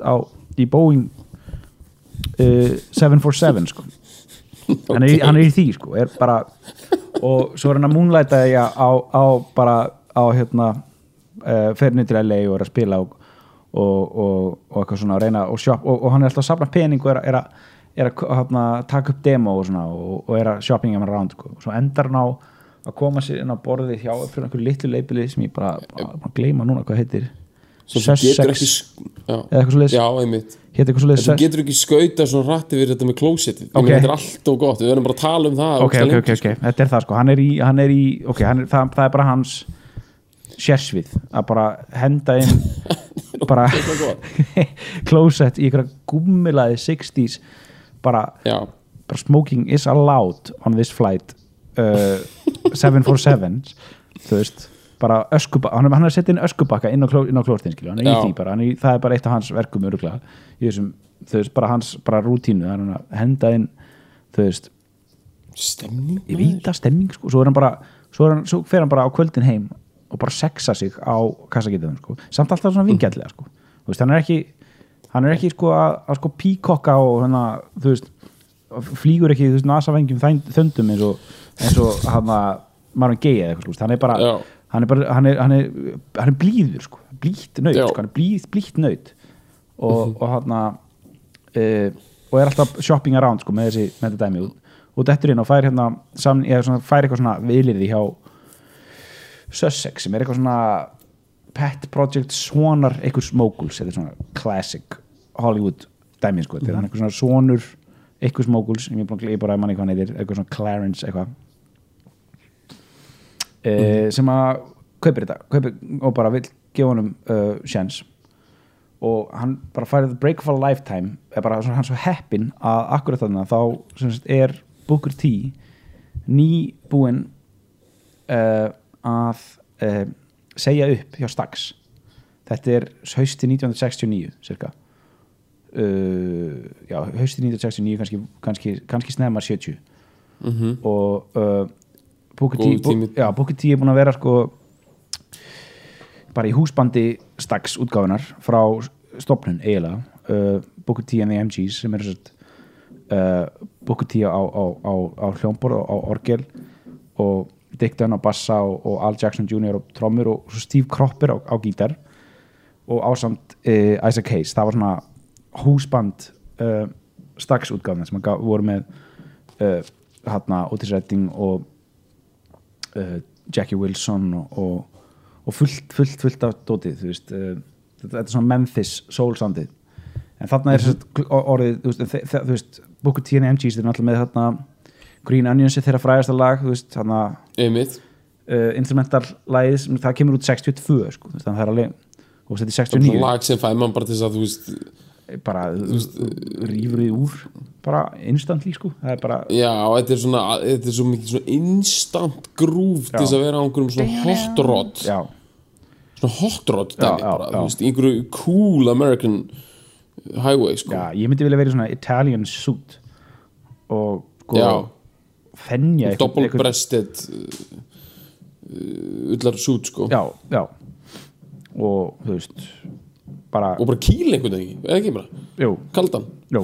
á, í Boeing uh, 747 sko. Hann, er, hann er í því sko er bara, og svo er hann að múnlæta því á, á bara á hérna uh, ferni til LA og er að spila og, og, og, og eitthvað svona að reyna og, shop, og, og hann er alltaf að safna pening og er, að- er að, hérna, taka upp demo og svona og, og er að shoppinga með round sko. svo endar hann á að koma sér inn á borðið hjá fyrir einhverju litlu leipili sem ég bara, bara, gleyma núna hvað heitir. Svo Sussex eða eitthvað En þú svoleiðis getur ekki skauta svo rætti við þetta með klósettið. Ok. okay. þetta er allt og gott, við verðum bara að tala um það ok, ok, ok, ok, þetta er það sko. Hann er í, hann er í ok, hann er, það, það er bara hans sérsvið. Að bara henda inn bara sko. closet í ykkur gúmmilaði 60s bara, bara smoking is allowed on this flight uh, 747 þú veist bara öskubakka, hann hann er að setja inn öskubakka inn á, kló, inn á skilju, hann er í Já. því bara, hann er í, það er bara eitt af hans verkum öruglega í þessum, þú veist, bara hans bara rútínu, það er hann að henda inn þú veist, stemning ég veit að stemming sko, svo, er hann bara, svo, er hann, svo fer hann bara á kvöldin heim og bara sexa sig á kassagetiðum sko. samt alltaf svona vingjallega sko. Þú veist, hann er ekki hann er ekki sko að, að sko píkokka og hana, þú veist flýgur ekki þú veist nasavengjum þænd- þöndum eins og, eins og hann að Marvin Gaye eða eitthvað, veist, hann er bara Já. hann er, bara, hann er, hann er, hann er blíður sko, blítt nöyt, sko, hann er blíð, blítt nöyt og, og hann að uh, og er alltaf shopping around sko, með, þessi, með þetta dæmi. Og, og dettur inn og fær hérna saman, eða svona, fær eitthvað svona vilirði hjá Sussex sem er eitthvað svona pet project svonar eitthvað smókuls þetta er svona classic Hollywood dæmi sko, þetta er hann eitthvað svona svonur eitthvað smókuls, ég er búin að gleypa bara manni hvað hann heitir, eitthvað svona Clarence eitthvað. Uh, sem að kaupir þetta kaupir, og bara vill gefa honum uh, sjens og hann bara færið break of a lifetime er bara svona, hann svo heppin að akkurat þarna þá sagt, er Booker T nýbúinn uh, að uh, segja upp hjá Stax. Þetta er hausti 1969 cirka já, hausti 1969 kannski, kannski, kannski snemma 70 Mhm. og uh, Booker T, er búin að vera sko bara í húsbandi Stax útgáfunar frá stopnun eiginlega uh, Booker T and the MGs sem eru sett uh, Booker T á, á, á, á hljómborð og á orgel og Dick Dunn á bassa og, og Al Jackson Jr. á trommur og Steve Cropper á, á gítar og ásamt uh, Isaac Hayes það var svona húsband uh, Stax útgáfuna sem gaf- voru með uh, hérna Otis Redding og uh, Jackie Wilson og, og, og fullt, fullt, fullt af dótið þú veist, uh, þetta, er svona Memphis soul soundið en þarna er mm orðið, þú veist, þe- þú veist Booker T and MGs, þeir alltaf með þarna Green Onions þeirra frægasta lag þú veist, einmitt. uh, instrumental lagið, sem- það kemur út 62 sko, þannig að það er alveg og þetta er það er svona 69 lag sem fæði mann bara til þess að þú veist bara, því úr bara instantly, sko. Það er bara, já, þetta er svona, þetta er svo mikið svona instant groove til þess að vera á einhverjum svona hot rod. Já, svona hot rod einhverju cool American highway, sko. Já, ég myndi vilja verið svona Italian suit og sko double eitthvað- breasted uh, ullar suit, sko. Já, já. Og þú veist bara, og bara kýl einhvern veginn, eða ekki bara? Jú, kaldan, jú.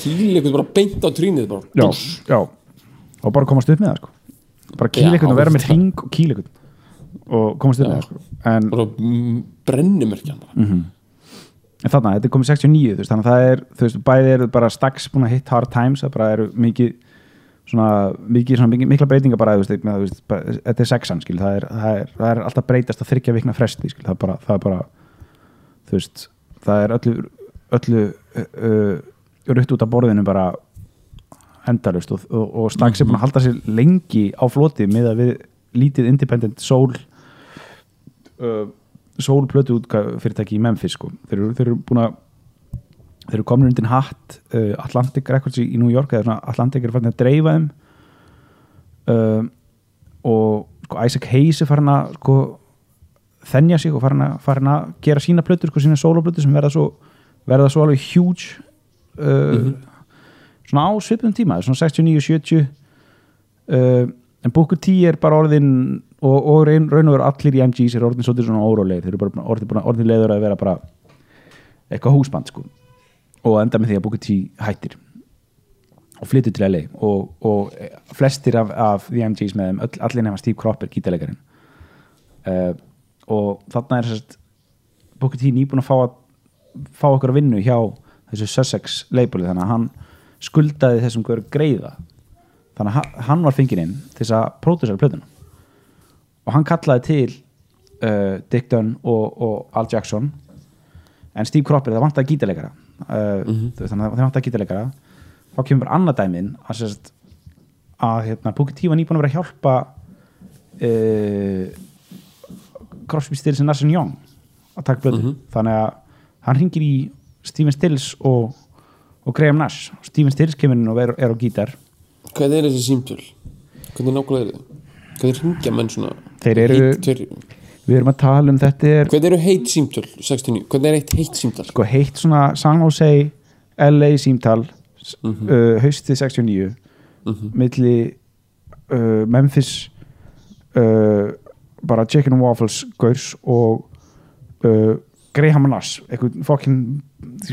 Kýl einhvern bara beint á trínið bara, já, já. Og bara komast upp með það sko. Bara kýla Já, einhvern og vera með hring og kýla einhvern. Og komast upp með það sko. En, bara mm, brennimerkjan bara. en þarna, þetta er komið 69 þú veist, þannig að það er, þú veist, bæði eru bara stags búin að hit hard times, það bara eru mikið svona, mikið, svona mikið, mikla breytinga bara, þú veist, þetta er sexan, skil, það er, það er, það er alltaf breytast að þryggja vikna fresti, skil, það er bara, það er bara þú veist, það er öllu öllu uh, rutt út af borðinu bara endalust og, og, og stags er búin að halda sér lengi á floti með að við lítið independent soul uh, soul plötu fyrirtæki í Memphis sko. þeir eru, þeir eru búin að þeir eru komin undir hatt uh, Atlantic Records í, New York Atlantic er farin að dreifa þeim og sko, Isaac Hayes er farin að sko, þennja sig og farin að, farin að gera sína plötur, sko, sína soloplötur sem verða svo, verða svo alveg huge uh, svona á svipum tíma, svona 69-70 uh, en Booker T er bara orðin og, og raun, raun og veru allir í MGs er orðin svolítið svona óróleir, þeir eru bara orðin, orðin leiður að vera bara eitthvað húsband sko og enda með því að Booker T hættir og flyttur til LA og, og flestir af, af The MGs með þeim, öll, allir nefna Steve Cropper gítalegarinn uh, og þarna er sérst Booker T nýbúin að fá að fá okkur að vinnu hjá þessu Sussex labeli. Þannig að hann skuldaði þessum hverju greiða. Þannig að hann- var fenginn inn til þess að pródusera plötuna. Og hann kallaði til uh, Dick Dunn og, og Al Jackson. En Steve Cropper það vantaði gítarleikara. Uh, þú veist, þannig að það vantaði gítarleikara. Þá kemur annað dæmin að, sérst, að hérna, Booker T var nýbúin að vera að hjálpa uh, Crosby, Stills og Nash Young að taka blödu þannig að hann ringir í Stephen Stills og, og Graham Nash Stephen Stills kemur inn og er, er á gítar Hvernig er þessi símtöl? Hvernig nákvæmlega er þið? Hvernig ringja menn svona Þeir eru- heit, tver, við erum að tala um þetta er Hvernig eru heit símtöl 69? Hvernig er eitt heitt símtöl? sko heitt svona San Jose LA símtal uh, haustið 69 milli uh, Memphis uh, bara Chicken and Waffles Gaurs og uh, Graham Nash eitthvað fokkin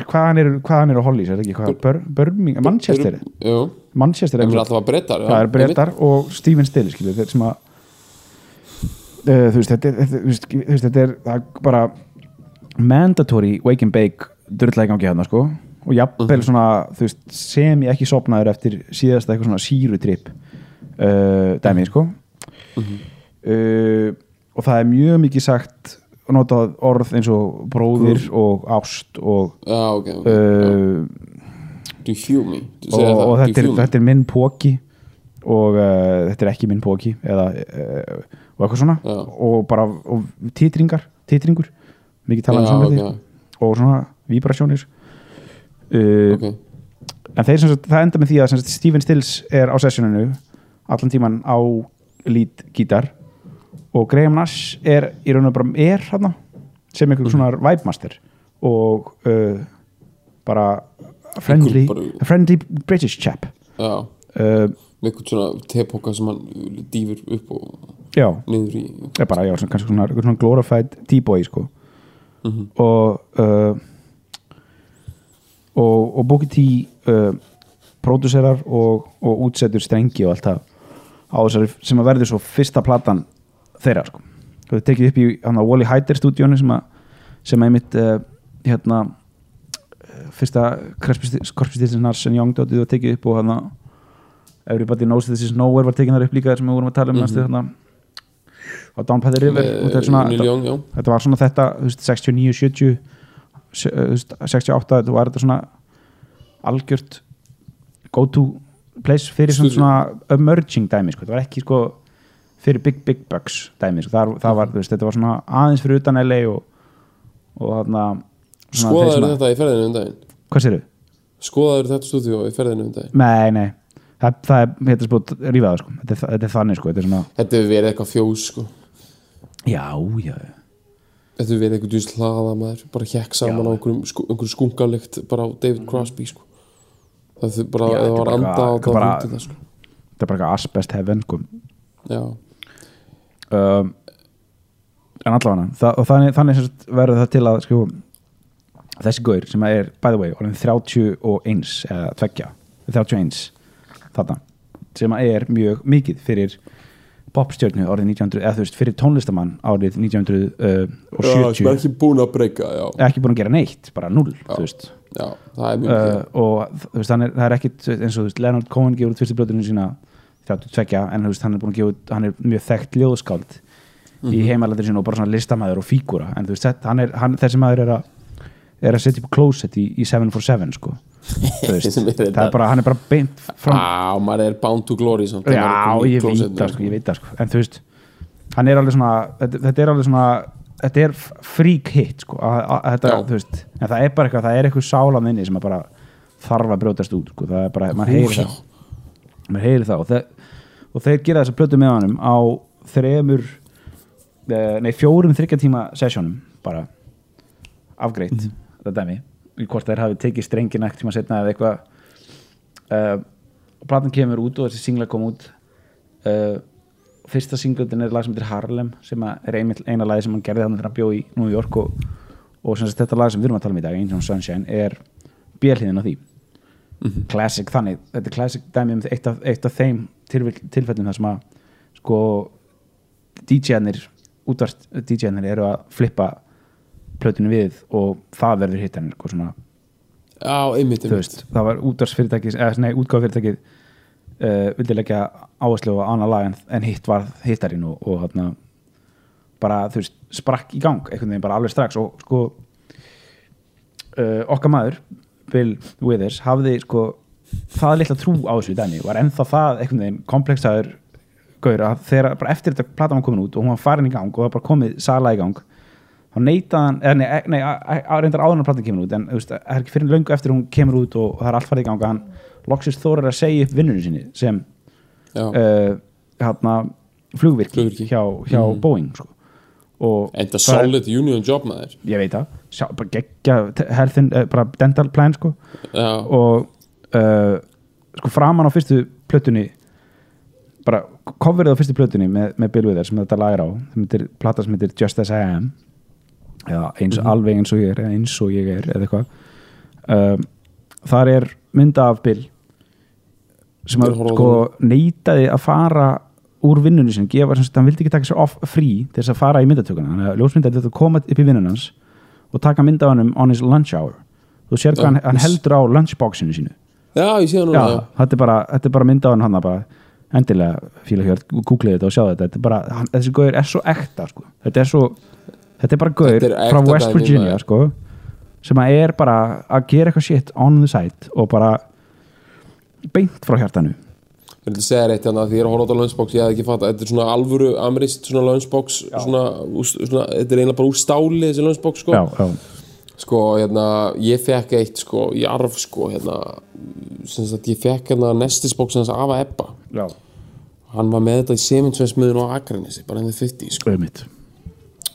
hvaðan er, hvaðan er á Hollies, er það ekki hvað, Bur Birmingham, Manchester? Jú, Manchester það er er er breytar og Stephen Still skilur, þeir sem að uh, þú veist, þetta er, þú veist, þú veist, þetta er bara mandatory wake and bake drullega í gangi hérna sko. Og jafnvel svona, þú veist, sem ég ekki sopnaður eftir síðasta eitthvað svona sírutripp uh, dæmi sko. Uh, og það er mjög mikið sagt og notað orð eins og bróðir og ást og Já, ok, ok uh, Do you feel me? og, og þetta, er, þetta er minn póki og uh, þetta er ekki minn póki eða uh, og eitthvað svona Já. og bara og titringar, titringur mikið talað um Já, samvæði ok. og svona vibrasjónir uh, en þeir sagt, það enda með því að sagt, Stephen Stills er á sessioninu allan tíman á lead gítar og Graham Nash er í raun og bara er hann sem einhver svona vibe master og uh, bara friendly, bara- friendly British chap. Já. Uh, eitthvað svona tepoka sem hann dýfur upp og já, niður í er bara, já, svona, kannski svona, svona glorified t-boy sko. Mhm. og uh, og, og Booker T uh, pródúserar og, og útsetur strengi og allt það á þessari sem að verður svo fyrsta platan þeirra sko. Það tekið upp í Wally Heider stúdíónu sem sem að einmitt uh, hérna uh, fyrsta korpstistin Narsen Young dótið var tekið upp og hann að Everybody Knows This Is Nowhere var tekið þar upp líka sem við vorum að tala um næstu þarna á Down By The River þetta er svona Young, já. þetta var svona þetta þú veist, 69, 70 se- þú veist, 68, þetta var þetta svona algjört go to place fyrir svona, svona emerging dæmi, sko. þetta var ekki sko fyrir big big bucks dæmi, sko. það, það var, þú veist, þetta var svona aðeins fyrir utan LA og, og þarna Skoðaður þetta í ferðinu um daginn hvað séru? Skoðaður þetta stúdíu í ferðinu um daginn Nei, nei, það, það er þetta er spót rífaða, sko. þetta, þetta er þannig sko. þetta er svona, Þetta hefur verið eitthvað fjós sko já, já Þetta hefur verið eitthvað djúst hlaða maður bara hjekk saman Já. á einhverjum, skungalikt bara á David Crosby sko Það þau bara, Já, það var anda á það það sko þetta er bara eitthvað asbest heaven sko. Já, um, en allavega og þannig, þannig verður það til að sko, þessi gaur sem er by the way, orðin 31 eða tveggja, 31 þarna, sem er mjög mikið fyrir popstjörnu árið 1900, eða þú veist, fyrir tónlistamann árið 1970 sem er ekki búin að breyka Já, ekki búin að gera neitt, bara null þú veist. já það er mjög uh, og þú veist, hann er, það er ekkit eins og þú veist, Leonard Cohen gefur út fyrstu blöðunum sína 32, en veist, hann er búin að gefa hann er mjög þekkt ljóðskáld í heimalandur sín og bara svona listamæður og fígúra. En þú veist, hann er, hann, þessi maður er að er að setja upp closet í, í 747 sko. Veist, er bara, hann er bara beint fram Á, maður er bound to glory samt, já, í ég veit það sko, sko. En þú veist, hann er alveg svona þetta, þetta er alveg svona þetta er frík hit sko, en það er bara eitthvað það er eitthvað sálan inni sem að bara þarf að brjótast út sko, það er bara, maður heyri já. það maður heyri það. Og, þeir, og þeir gera þessa plötu með honum á þremur eh, nei, fjórum þryggja tíma sessjónum bara. Afgreitt þetta dæmi, hvort þeir hafi tekið strengin ekkert tíma setna eða eitthvað. Uh, og platan kemur út og þessi singla kom út. Uh, fyrsta singlutin er lag sem heitir Harlem sem er eina lagi sem hann gerði þannig þegar hann bjó í New York og, og sem sagt, þetta lag sem við erum að tala um í dag Angel Sunshine er björliðin á því classic þannig, þetta er classic dæmi um eitt af, eitt af þeim tilfell, tilfellum þar sem að sko DJ-arnir útvart DJ-arnir eru að flippa plötinu við og það verður hittanir sko svona Já, einmitt, einmitt. veist, það var útvarsfyrirtækis eða nei, útgáfyrirtækið uh, vildi leggja áherslu á annað lag en, en hitt var hittarinn og, og þarna bara, þú veist, sprakk í gang einhvern veginn bara alveg strax og sko uh, okkar maður Bill Withers hafði sko það litla trú á þessu dæmi var ennþá það einhvern veginn komplexaður gaur að þegar bara eftir þetta platan var komin út og hún var farin í gang og það bara komið sala í gang þá neitaðan, eða nei, nei reyndar áður en að platan kemur út en það er ekki fyrir löngu eftir hún kemur út og það er allt farið í gang að hann loksist þórar að segja upp vinnunum sinni sem uh, hérna, flugvirki, Flugvirki. hjá, hjá Boeing sko. og enda solid union job með þér ég veit það, sjá, bara geggja healthin, uh, bara dental plan sko. Já, og uh, sko framan á fyrstu plötunni bara coverið á fyrstu plötunni með, með Bill Withers sem þetta lag er á sem heitir, plata sem heitir Just As I Am. Eða eins, alveg eins og ég er eða eins og ég er eða eitthvað. Um, þar er mynda af Bill sem að sko neitaði að fara úr vinnunni sinni, gefa sem sagt, hann vildi ekki taka sér off frí til þess að fara í myndatökuna. Þannig að ljósmyndaði þetta koma upp í vinnun hans og taka mynda af hann on his lunch hour. Þú sér hvað hann, hann heldur á lunchboxinu sínu. Já ég sé já, núna þetta er bara, bara mynda á hann hann endilega fíla hjörð, googlið þetta og sjá þetta, þetta bara, hann, þessi gauður er svo ekta sko. þetta er svo þetta er bara gauður frá West Virginia sko, sem að er bara að gera eitthvað shit on the side og bara beint frá hjartanu Ég vil segja reitt hérna að því ég er að horfa á þetta lunchbox ég hef ekki fatt þetta er svona alvöru amirist svona lunchbox svona, svona, þetta er eiginlega bara úr stáli þessi lunchbox sko. Já, já, sko hérna ég fekk eitt sko í arf sko hérna sem sagt ég fekk hérna nestisbox hans Ava Ebba. Já, hann var með þetta í Seminsvensmiðun á Akranesi bara henni 50 sko.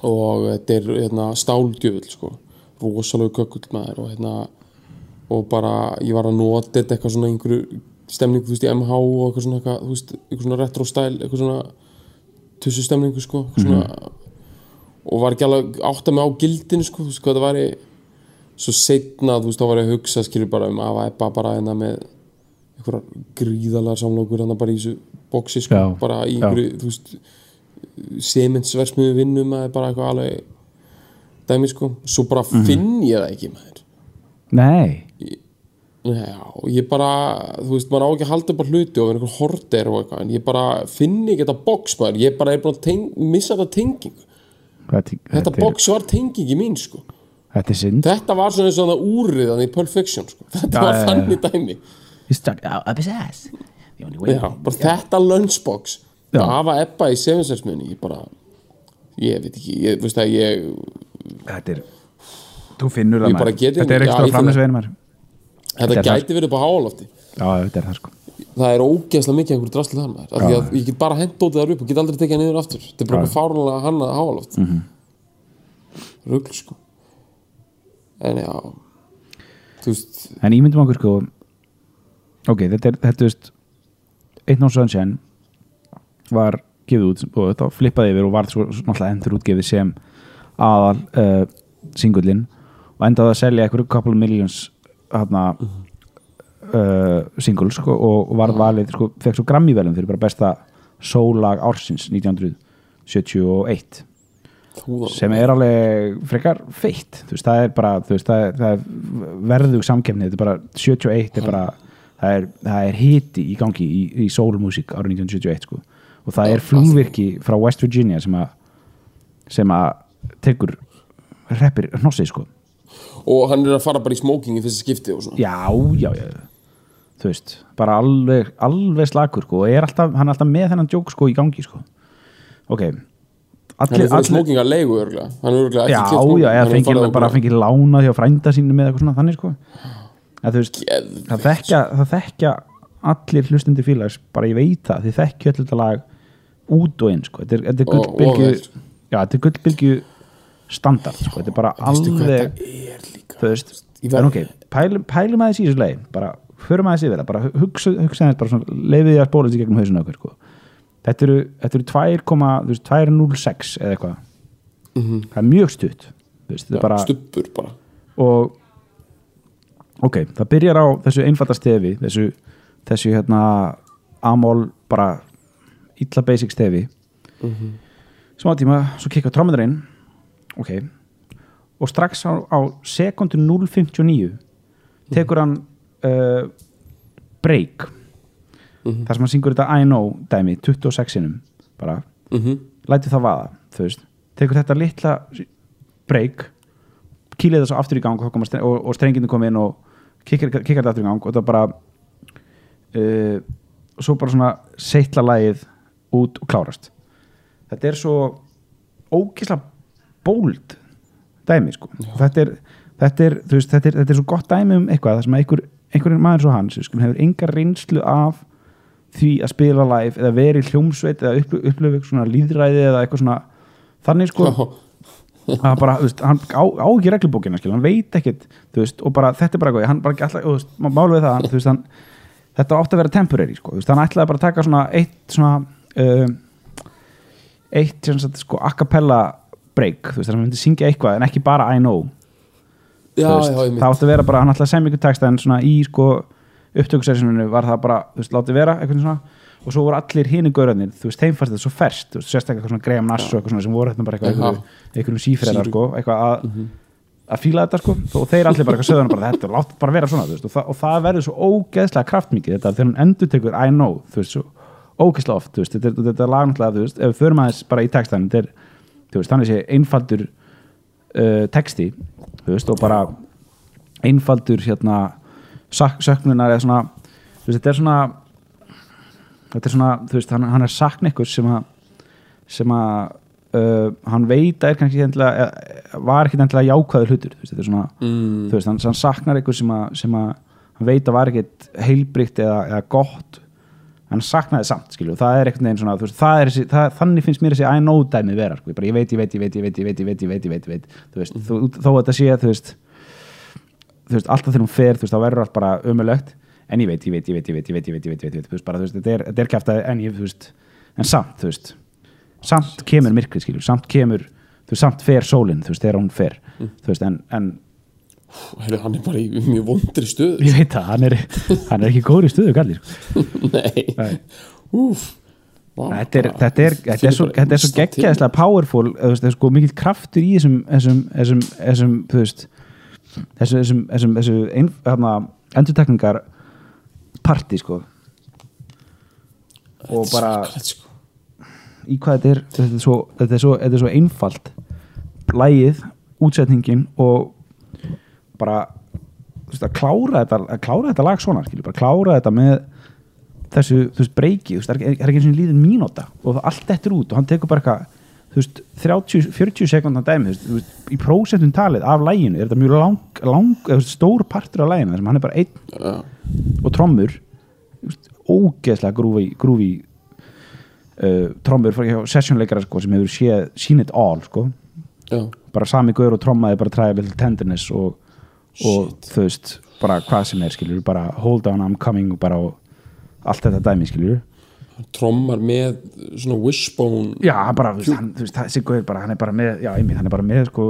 Og þetta er hérna stáldjöfull sko. Rosalega kökull maður og hérna og bara ég var að nota þetta eitthvað svona einhverju stemningu þú veist í MH og eitthvað svona eitthvað, þú veist, eitthvað svona retro style eitthvað svona tussu stemningu sko eitthvað svona, og var ekki alveg átt að mig á gildinu sko þú veist hvað það væri. Svo setna þú veist þá var ég að hugsa skilur bara um að eppa bara hérna með einhverjar gríðalega samlokur hérna bara í þessu boxi sko Já, bara í já. einhverju þú veist sementsversmiðu vinnum að bara eitthvað alveg dæmi sko. Svo bara Mhm. finn ég það ekki maður. Nei, Já, ég bara, þú veist, maður á ekki að halda upp á hluti og vera einhver horter og eitthvað en ég bara finn ekki þetta box maður. Ég bara er búin að teng, missa þetta tengingu þetta, þetta box var tengingi mín sko. Þetta er þetta var svona svona úrið þannig í Pulp Fiction sko. þetta Já, var já. þannig dæmi. The only way Já, bara þetta lunchbox. Að hafa ebba í sefinselsmunni ég bara, ég veit ekki ég, veist að ég, þetta er þú finnur það bara maður. þetta er ekki- ekki já, ég að framleysvegin maður þetta er gæti verið á hálofti já, þetta er það sko. Það er ógeðslega mikið einhverju drasli þar maður. Því að ég get bara hent út þar upp og get aldrei tekið hann niður aftur. Þetta er bara eitthvað fárunlega hann að háaloft. Mm. -hmm. rugl sko. En já veist, en ímyndum okkur sko ok, þetta er, þetta veist Eitt Nótt Sunshine var gefið út og þetta flippaði yfir og var svo svo náttúrulega endur útgefið sem aðal uh, singullin og endaði að selja einhverju couple millions hérna uh, single sko, og, var valið sko, fekk svo Grammy velum fyrir bara besta sólag ársins 1971 þú það sem er alveg frekar feitt. Þú veist, það er bara veist, það er, er verðug samkefni þetta er bara 71 er bara, það er, það er hiti í gangi í, í soulmusík árið 1971 sko. og það er flugvirki frá West Virginia sem að sem að tekur reppir hnossið sko og hann er að fara bara í smoking í fyrsta skipti og svona. Já, já, já þú veist, bara alveg, alveg slakur sko, og er alltaf, hann er alltaf með þennan djók sko í gangi sko. Ok, Hann allir, er fyrir allir smókinga leigu örgulega Hann er örgulega já, ekki já, eða Hann er fengið bara okkur- fengið lána hjá frænda sínu með eitthvað svona þannig sko. Að veist, það þekkja, það þekkja allir hlustundi félags, bara ég veit það þið þekkja öll þetta lag út og inn sko, þetta er, er vel. já, þetta er gullbylgju standard sko, þetta er bara alveg er líka. Þú veist, Ég en verð- ok pælum, pælum aðeins í þessu leið bara, förum aðeins yfir það, bara hugsa, hugsa aðeins bara svona, leifið því að spóla þessi gegnum hausinu okkur sko. þetta eru, þetta eru 2,0 þú veist, 2,06 eða eitthvað. Það er mjög stutt þú veist, er bara, Stubbur bara. Og ok, það byrjar á þessu einfalda stefi þessu, þessu hérna amól bara illa basic stefi. Sem á tíma, svo kikka trómmundarinn ok og strax á, á sekundu 0.59 tekur hann uh, break. Þar sem hann syngur þetta I know dæmi 26 sinum bara. Mm lætur það vaða tekur þetta litla break kýlið það svo aftur í gang og, þá koma stre- og, og strenginu kom inn og kikkar þetta aftur í gang og það bara uh, svo bara svona seitla lagið út og klárast. Þetta er svo ókísla bóld dæmi sko. Þetta er, þetta, er, veist, þetta, er, þetta er svo gott dæmi um eitthvað þar sem einhver, einhverjum maður svo hans skulum, hefur enga reynslu af því að spila live eða verið hljómsveit eða upplöfu eitthvað svona líðræði eða eitthvað svona þannig sko. Að bara, þú veist, hann á, á ekki reglubókina skil, hann veit ekkit, þú veist, og bara þetta er bara eitthvað, hann bara ekki alltaf, þú veist, málu við það hann, þú veist, hann, þetta átti að vera temporary sko, þú veist, hann ætlaði bara að taka svona eitt svona um, eitt sem sagt, sko, a cappella break, þú veist, þannig að hann myndi syngja eitthvað en ekki bara I know, Já, veist, já, það átti að vera bara, hann ætlaði að semja ykkur texta en svona í sko upptökusessuninu var það bara, þú veist, látið vera eitthvað svona. Og svo voru allir hini gaurarnir, þú veist, þeim fannst þetta svo ferst, þú veist, sérstaklega eitthvað svona Graham Nass og eitthvað svona sem voru þetta bara eitthvað, eitthvað, sífræðar sko, eitthvað að að fíla þetta sko, og þeir allir bara eitthvað sögðan bara þetta, látið bara vera svona, þú veist, og, það, og það verður svo ógeðslega kraftmikið þetta þegar hann endur tekur I know, þú veist, ógeðslega oft, þú veist, þetta, er- þetta er lagnáttlega, þú veist, ef við förum aðeins bara í textan, þetta er, þú veist, þannig sé einfaldur uh, texti, þú veist, og bara einfaldur hérna söknunar eða svona þú veist, þetta er svona þetta er svona, þú veist, hann, hann er sakn ykkur sem að sem að uh, hann veit að er kannski endilega, var ekki endilega jákvæður hlutur, þú veist, þetta er svona mm, þú veist, hann, hann saknar ykkur sem að, sem að hann veit að var ekkit heilbrygt eða, eða gott hann saknaði samt, skilju, og það er veginn svona, veist, það er það, þannig finnst mér þessi I know dæmið vera, sko, ég bara, ég veit, ég veit, ég veit, ég veit, ég veit, ég veit, ég veit, ég veit, ég veit, þú veist, þú, þó að þetta sé, þú veist þú veist, alltaf þegar hún fer, þú veist, þá verður allt bara ömulegt, en ég veit, ég veit, ég veit, ég veit, ég veit, ég veit, ég veit, ég veit, þú veist, bara, þú veist, þetta er, þetta er kæftæði, en ég, þú veist, en samt, þú veist, samt kemur myrkrið, skilju, samt kemur, þú veist, samt fer sólin, þú veist, þegar hún fer, þú veist, en, en hann er bara í mjög vondri stöðu ég veit það, hann er, hann er ekki góður í stöðu, kallir, sko. Nei, Nei. úf þetta er, þetta er, þetta er svo, er svo geggjaðislega powerful það er sko mikill kraftur í þessum þessum, þessum, þessum þessum, þessum, endurtekningar party sko og bara sko. í hvað þetta er þetta er svo, þetta er svo, þetta er svo einfalt lægið, útsetningin og bara veist, að klára þetta að klára þetta lag svona, skilur, bara klára þetta með þessu, þú veist, breyki þú veist, það er ekki- er eins og líðin mínúta og allt eftir út og hann tekur bara eitthvað þú veist, 30, 40 sekundar dæmi þú veist, í prósentum talið af læginu er þetta mjög lang, lang stór partur af læginu, þar sem hann er bara einn Já, og trommur ógeðslega grúfi, grúfi uh, trommur sessionleikara sko, sem hefur séð seen it all sko. já, bara sami gaur og trommaði bara træði little tenderness og, og Shit. þú veist, bara hvað sem er skilur, bara hold on I'm coming og bara og allt þetta dæmi skilur hann trommar með svona wishbone já, bara, þú veist, hann, þú veist, þessi gaur bara, hann er bara með, já, einmitt, hann er bara með sko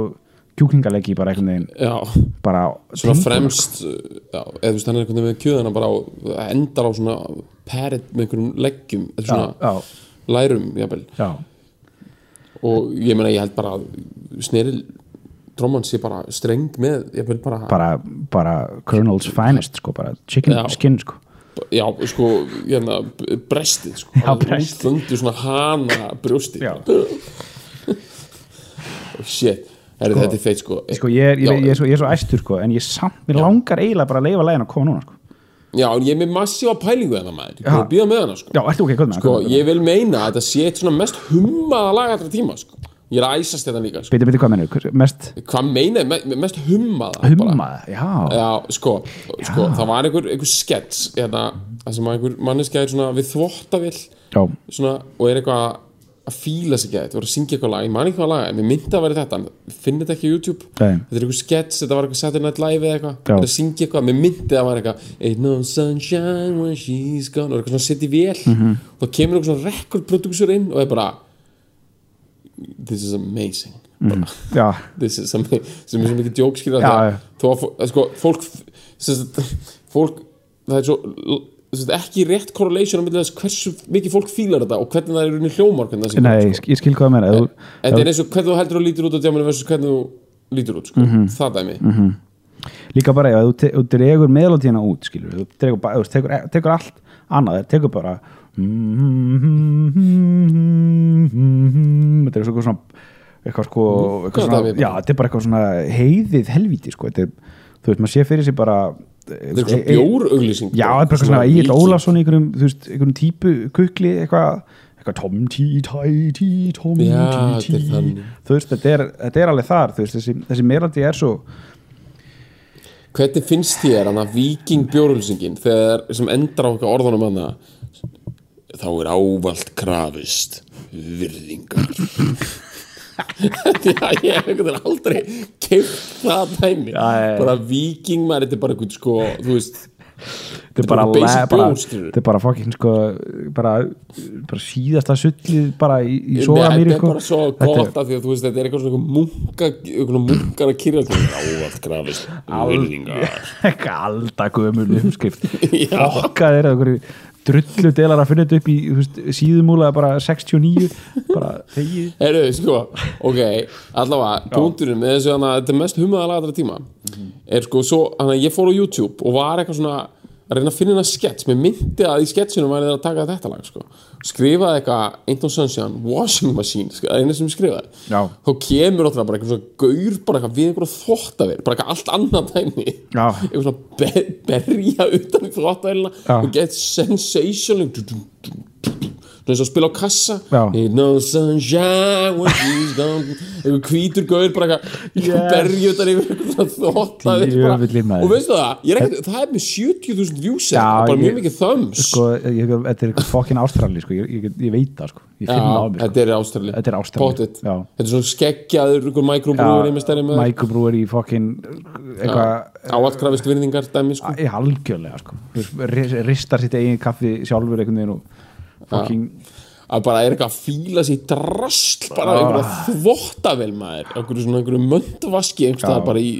kjúklingalegi bara einhvern veginn. Já, bara svona tengur- fremst já, eða þú veist, hann er einhvern veginn með kjöðana bara á, endar á svona parrot með einhverjum leggjum eða já, svona já, lærum, jafnvel. Já, og ég meina, ég held bara að tromman sé bara streng með, bara, bara, bara Colonel's finest sko, bara chicken Já. skin sko. Já, sko, hérna brestið, sko. Já, brestið. Þöndu svona hana brjóstið. Já. shit, Heru, þetta er feit, sko. sko, ég, ég, Já, ég, er svo, ég er svo æstur sko, en ég samt, mér langar eiginlega bara að leifa lægin að koma núna sko. Já, en ég er með massífa pælingu þennan maður. Ég Já. er að býða með hana, sko. Já, ertu ok, hvað með Sko, ég vil meina að þetta sé eitt svona mest hummaða lag allra tíma, sko ég er að æsast þetta líka sko. Biti, biti, hvað mennur? Mest hvað meina, me, mest hummaða bara. humma, já Já, sko, sko það var einhver, einhver skets hérna, það sem einhver manneskja er svona við þvottavill Já, svona, og er eitthvað að fíla sig gett, voru að syngja eitthvað lag, ég man ekki hvað lag en mér myndi að vera þetta, en finn þetta ekki á YouTube Nei. þetta er einhver skets, þetta var eitthvað Saturday Night Live eða eitthvað, Já. þetta að syngja eitthvað mér myndi að vera eitthvað Ain't no sunshine when she's gone og eitthvað svona sitt í vél Mhm. og það kemur eitthvað svona record producer inn og er bara this is amazing. Já, this is amazing sem er svo mikið að fó- sko, fólk fólk það er svo ekki rétt correlation á milli þess hversu mikið fólk fílar þetta og hvernig það er í rauninni hljómar hvernig það sé nei, gott, ég skil- hvað það meina Ef þú- Þetta er eins og hvernig þú heldur að lítur út á djáminu versus hvernig þú lítur út, sko. Mhm. það dæmi. Líka bara, ef þú dregur melodíina út, skilur Þú þú tekur, tekur allt annað, þú tekur bara Þetta er svona eitthvað sko eitthvað hvað svona? Já, þetta er bara eitthvað svona heiðið helvíti, sko. Er, þú veist, maður sé fyrir sig bara Þetta er svona bjórauglýsing Já, þetta er bara svona Egil Ólafsson í einhverjum, þú veist, einhverjum típu kukli, eitthvað eitthvað tom tí tæ tí tom tí tí þú veist, þetta er, þetta er alveg þar veist, þessi, þessi melodi er svo Hvernig finnst þér hann að viking bjórauglýsingin þegar sem endar á okkar orðunum hann þá er ávalt krafist virðingar. Já, ég hef aldrei keift það dæmi. Bara viking maður, þetta er bara einhvern sko, þú veist þetta er bara, bara bara, bara fokkin sko bara, bara síðasta sullið bara í, í soga mér þetta er bara svo gott af því að þú veist, þetta er eitthvað svona einhver munkar að kyrja ávalt krafist virðingar. Eitthvað aldagömul umskrift Já. fokkað er það drullu delar að finna þetta upp í veist, síðumúla bara 69 bara þegið Herru, sko, ok, allavega, punkturinn með þessu að þetta er mest humaðalega allra tíma er sko svo, þannig að ég fór á YouTube og var eitthvað svona að reyna að finna hérna skets mér myndi að í sketsinum væri það að taka þetta lag sko. skrifaði eitthvað Ain't no sunshine, washing machine sko, það er eina sem skrifaði Já. þá kemur ótrúlega bara eitthvað gaur bara eitthvað við einhverja þvóttavél, bara eitthvað allt annað dæmi Já. eitthvað svona be berja utan í þvóttavélina Já. og get sensational eins og spila á kassa. No sunshine when she's gone eitthvað hvítur gaur bara eitthvað bara. Djöfullinn, maður. og veistu það, er ekkert, það er með 70.000 views Já, bara mjög mikið thumbs. sko, ég, þetta er eitthvað fokkin ástrali sko, ég, ég, ég veit það sko. Ég finn það á mér sko. þetta er Ástrali Þetta er svona skeggjaður ykkur microbrúður í fokkin eitthvað áallt krafist virðingar dæmi sko. í algjörlega sko. Ristar sitt eigin kaffi sjálfur einhvern veginn og fokkin að bara er eitthvað að fíla sér drasl bara Ah. einhverja þvottavel maður. Einhverju svona einhverju möndvaski einhverstað bara í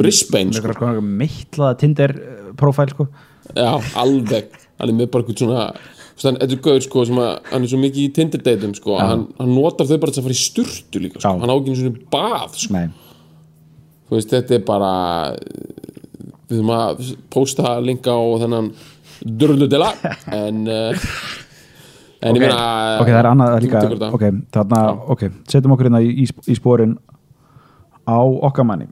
Brisbane með einhverja sko, meittlaða Tinder profæl sko. Já, alveg, hann er með bara eitthvað svona veist, hann- þetta er gauður sko sem að hann er svo mikið í Tinder dateum sko að hann, hann notar þau bara til að fara í sturtu líka sko. Hann á ekki einu svona bað sko. nei, þú veist, þetta er bara við þurfum að posta linka á þennan druludela en uh, en ég ok, meina ok, það er annað líka ok, þarna, ok, setjum okkur hérna í, í, spórin á okkar manni.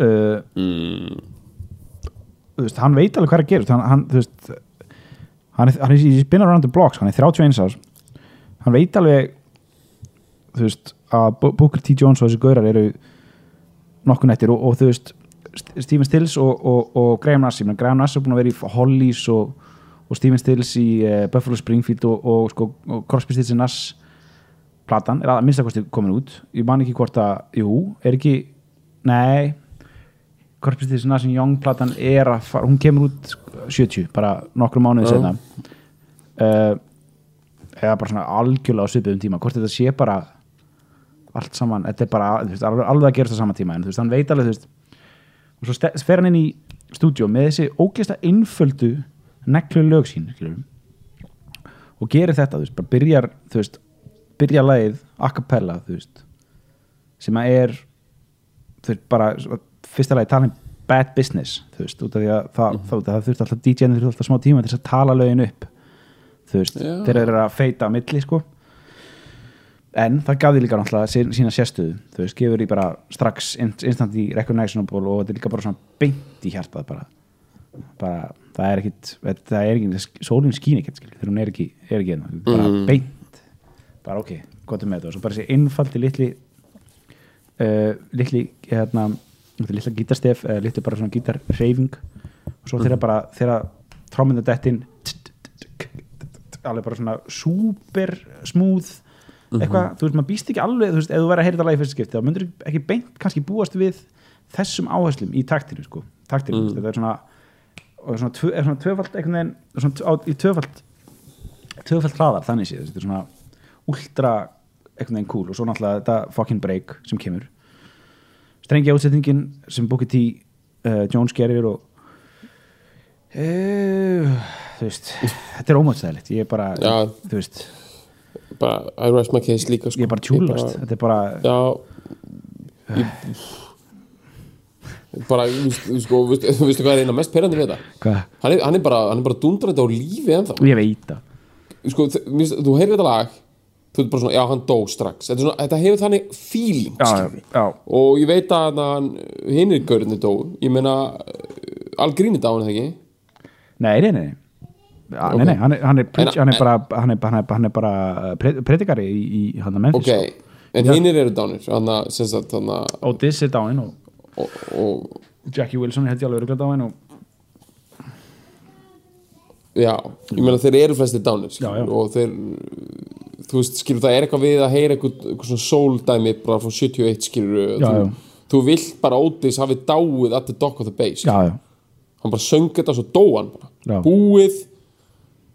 Uh, Mm. þú veist, hann veit alveg hvað er að gera hann, hann, þú veist hann er, hann í spin around the blocks, hann er 31 árs. Hann veit alveg þú veist, að Booker T. Jones og þessi gaurar eru nokkuð nættir og, og þú veist St- Stephen Stills og, og, og Graham Nass ég meina, Graham Nass er búin að vera í Hollies og, og Stephen Stills í uh, Buffalo Springfield og, og, sko, og Crosby Stills og Nass platan. Er að minnstakosti komin út. Ég man ekki hvort að, jú, er ekki nei. Crosby Stills og Nass and Young platan er að fara, hún kemur út 70, bara nokkru mánuði setna uh, eða bara svona algjörlega á svipuðum tíma. Hvort þetta sé bara allt saman, þetta er bara veist, alveg, að gerast á sama tíma en þú veist, hann veit alveg þú veist, og svo fer hann inn í stúdíó með þessi ógeðsta einföldu neklu lög sín og gerir þetta þú veist, bara byrjar þú veist, byrjar lagið a cappella þú veist, sem að er þú veist, bara fyrsta lagi talin bad business þú veist, út af því að það, það, það þurft alltaf DJ-in þurft alltaf smá tíma til þess að tala lögin upp þú veist, Já. þeir eru að feita á milli sko. En það gaf því líka náttúrulega sín- sína sérstöðu þú veist, gefur því bara strax inst- instantly recognizable og þetta er líka bara svona beint í hjartað bara, bara það er ekkit það er ekkit, sólinn ekkit skilur, þegar hún er ekki, er ekki hérna, bara Mhm. beint. Bara ok, gott um með þetta. Og svo bara þessi einfaldi litli uh, litli hérna, litla gítarstef uh, litli bara svona gítarreyfing og svo þeirra bara þeirra trómynda dettin alveg bara svona super smúð eitthvað, þú veist, maður býst ekki alveg þú veist, ef þú verður að heyra þetta lagi fyrst skipti þá myndur ekki beint kannski búast við þessum áherslum í taktinu, sko. Taktinu, mm. þetta er svona og er svona, tvö, er svona tvöfald í tvöfald tvöfald hraðar, þannig séð, þetta er svona ultra einhvern veginn cool. Og svo náttúrulega þetta fucking break sem kemur. Strengi átsetningin sem Booker T uh, Jones gerir og uh, þú veist þetta er ómátstæðilegt, ég er bara Já. þú veist, bara, I rest my case líka sko. ég er bara tjúlast. Þetta er bara, já. Ég, bara, sko, veistu, veistu hvað er eina mest perandi við þetta? Hann er, hann er bara, hann er bara dundrandi á lífi ennþá. Ég veit það. Sko, þú heyrir þetta lag þú ert bara svona, já hann dó strax. Þetta, er svona, þetta hefur þannig feeling já, já, og ég veit að hann hinn er gaurinn dó. Ég meina Algrín er dáin eða ekki? Nei, nei, nei. Ja, Ok. nei, nei, hann er, hann er, preach, En- hann er bara hann er, hann er, hann er bara uh, pre- predikari í, í hann að Memphis ok, en hinn eru dánir hann að, Diss er dáinn og og, og, Jackie Wilson ég alveg örgulega dáinn og já, ég meina þeir eru flestir dánir Já, já. og þeir þú veist, skilur það er eitthvað við að heyra eitthvað, eitthvað svona sóldæmi bara frá 71 skilur Já, þú, já. þú vilt bara Otis hafi dáið the dock of the bay skilur. já, já, hann bara söng þetta svo dó hann bara Já. búið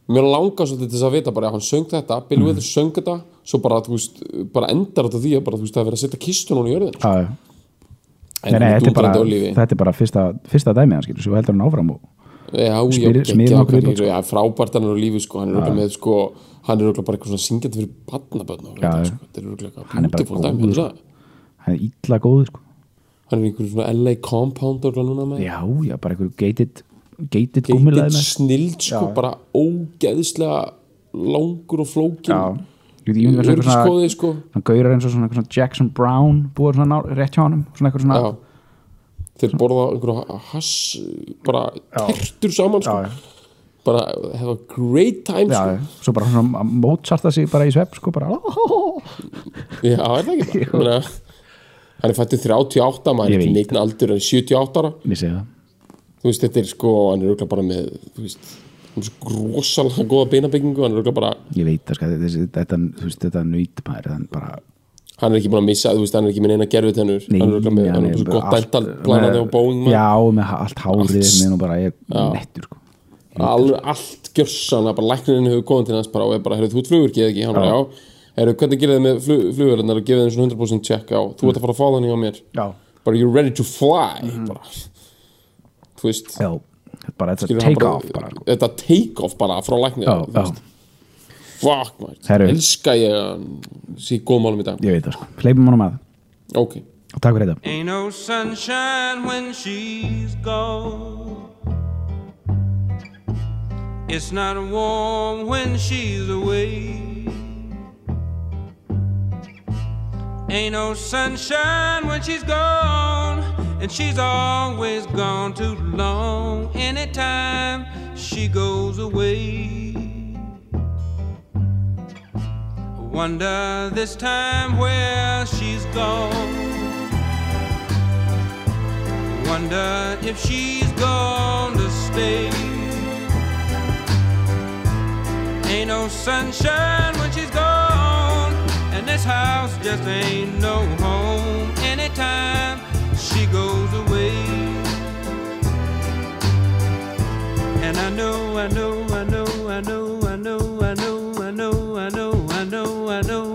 mér langar svolítið til þess að vita bara að hann söng þetta Bill Mhm. Withers söng þetta svo bara, þú veist, bara endar þetta því að bara, þú veist, það er verið að setja kistun hún í jörðin já, já. Nei, nei, þetta, er bara, þetta er bara fyrsta, fyrsta dæmið hans, svo heldur hann áfram og já, smýr, já, smýr okkur upp sko. frábært hann á lífi, sko. hann er ja. með sko, hann er bara eitthvað syngjandi fyrir badnaböðna sko, hann er bara góð sko. hann er ítla góð sko. hann er einhverjum svona LA compound já, já, bara einhverjum gated gated, gated snild bara ógeðslega langur og flókin ég myndi verið svona sko. hann gaurar eins og svona, svona Jackson Brown búið svona ná, rétt hjá honum svona eitthvað svona Já. þeir borða einhverja hass bara tertur saman sko. Bara have a great time já, sko. svo bara svona Mozarta sig bara í svepp sko, bara já, er það ekki bara hann er fættið 38 maður ekki veit neitt aldur hann er 78 ára. Þú veist þetta er sko hann er auðvitað bara með þú veist hann rosalega góða beinabyggingu hann er bara ég veit það, sko, þetta, þú veist, þetta nöyt maður, hann bara hann er ekki búin að missa þú veist hann er ekki með neina gerfið tennur hann er auðvitað með hann er svo gott planandi á Boeing maður. já, með allt hárið þessum og bara ég nettur sko. Allt gjörsan bara læknirinn hefur komið til hans bara og er bara, heyrðu, þú ert flugurki eða ekki, hann bara, já. Heyrðu, hvernig gerir þið með flug, flugurinn og gefið þeim svona 100% check? Á, þú ert að fara að fá þannig á mér. Bara, you're ready to fly? Bara, þú veist. Já, bara þetta skilur hann take off bara, sko. þetta take off bara frá læknir fuck maður, elska ég að sé góð málum í dag, ég veit það sko, hleypum honum að. Ok. Og takk fyrir þetta. Ain't no sunshine when she's gone. It's not warm when she's away. Ain't no sunshine when she's gone, and she's always gone too long. Anytime she goes away. Wonder this time where she's gone. Wonder if she's gonna stay. Ain't no sunshine when she's gone, and this house just ain't no home anytime goes away. And I know, I know, I know, I know, I know, I know, I know, I know, I know, I know,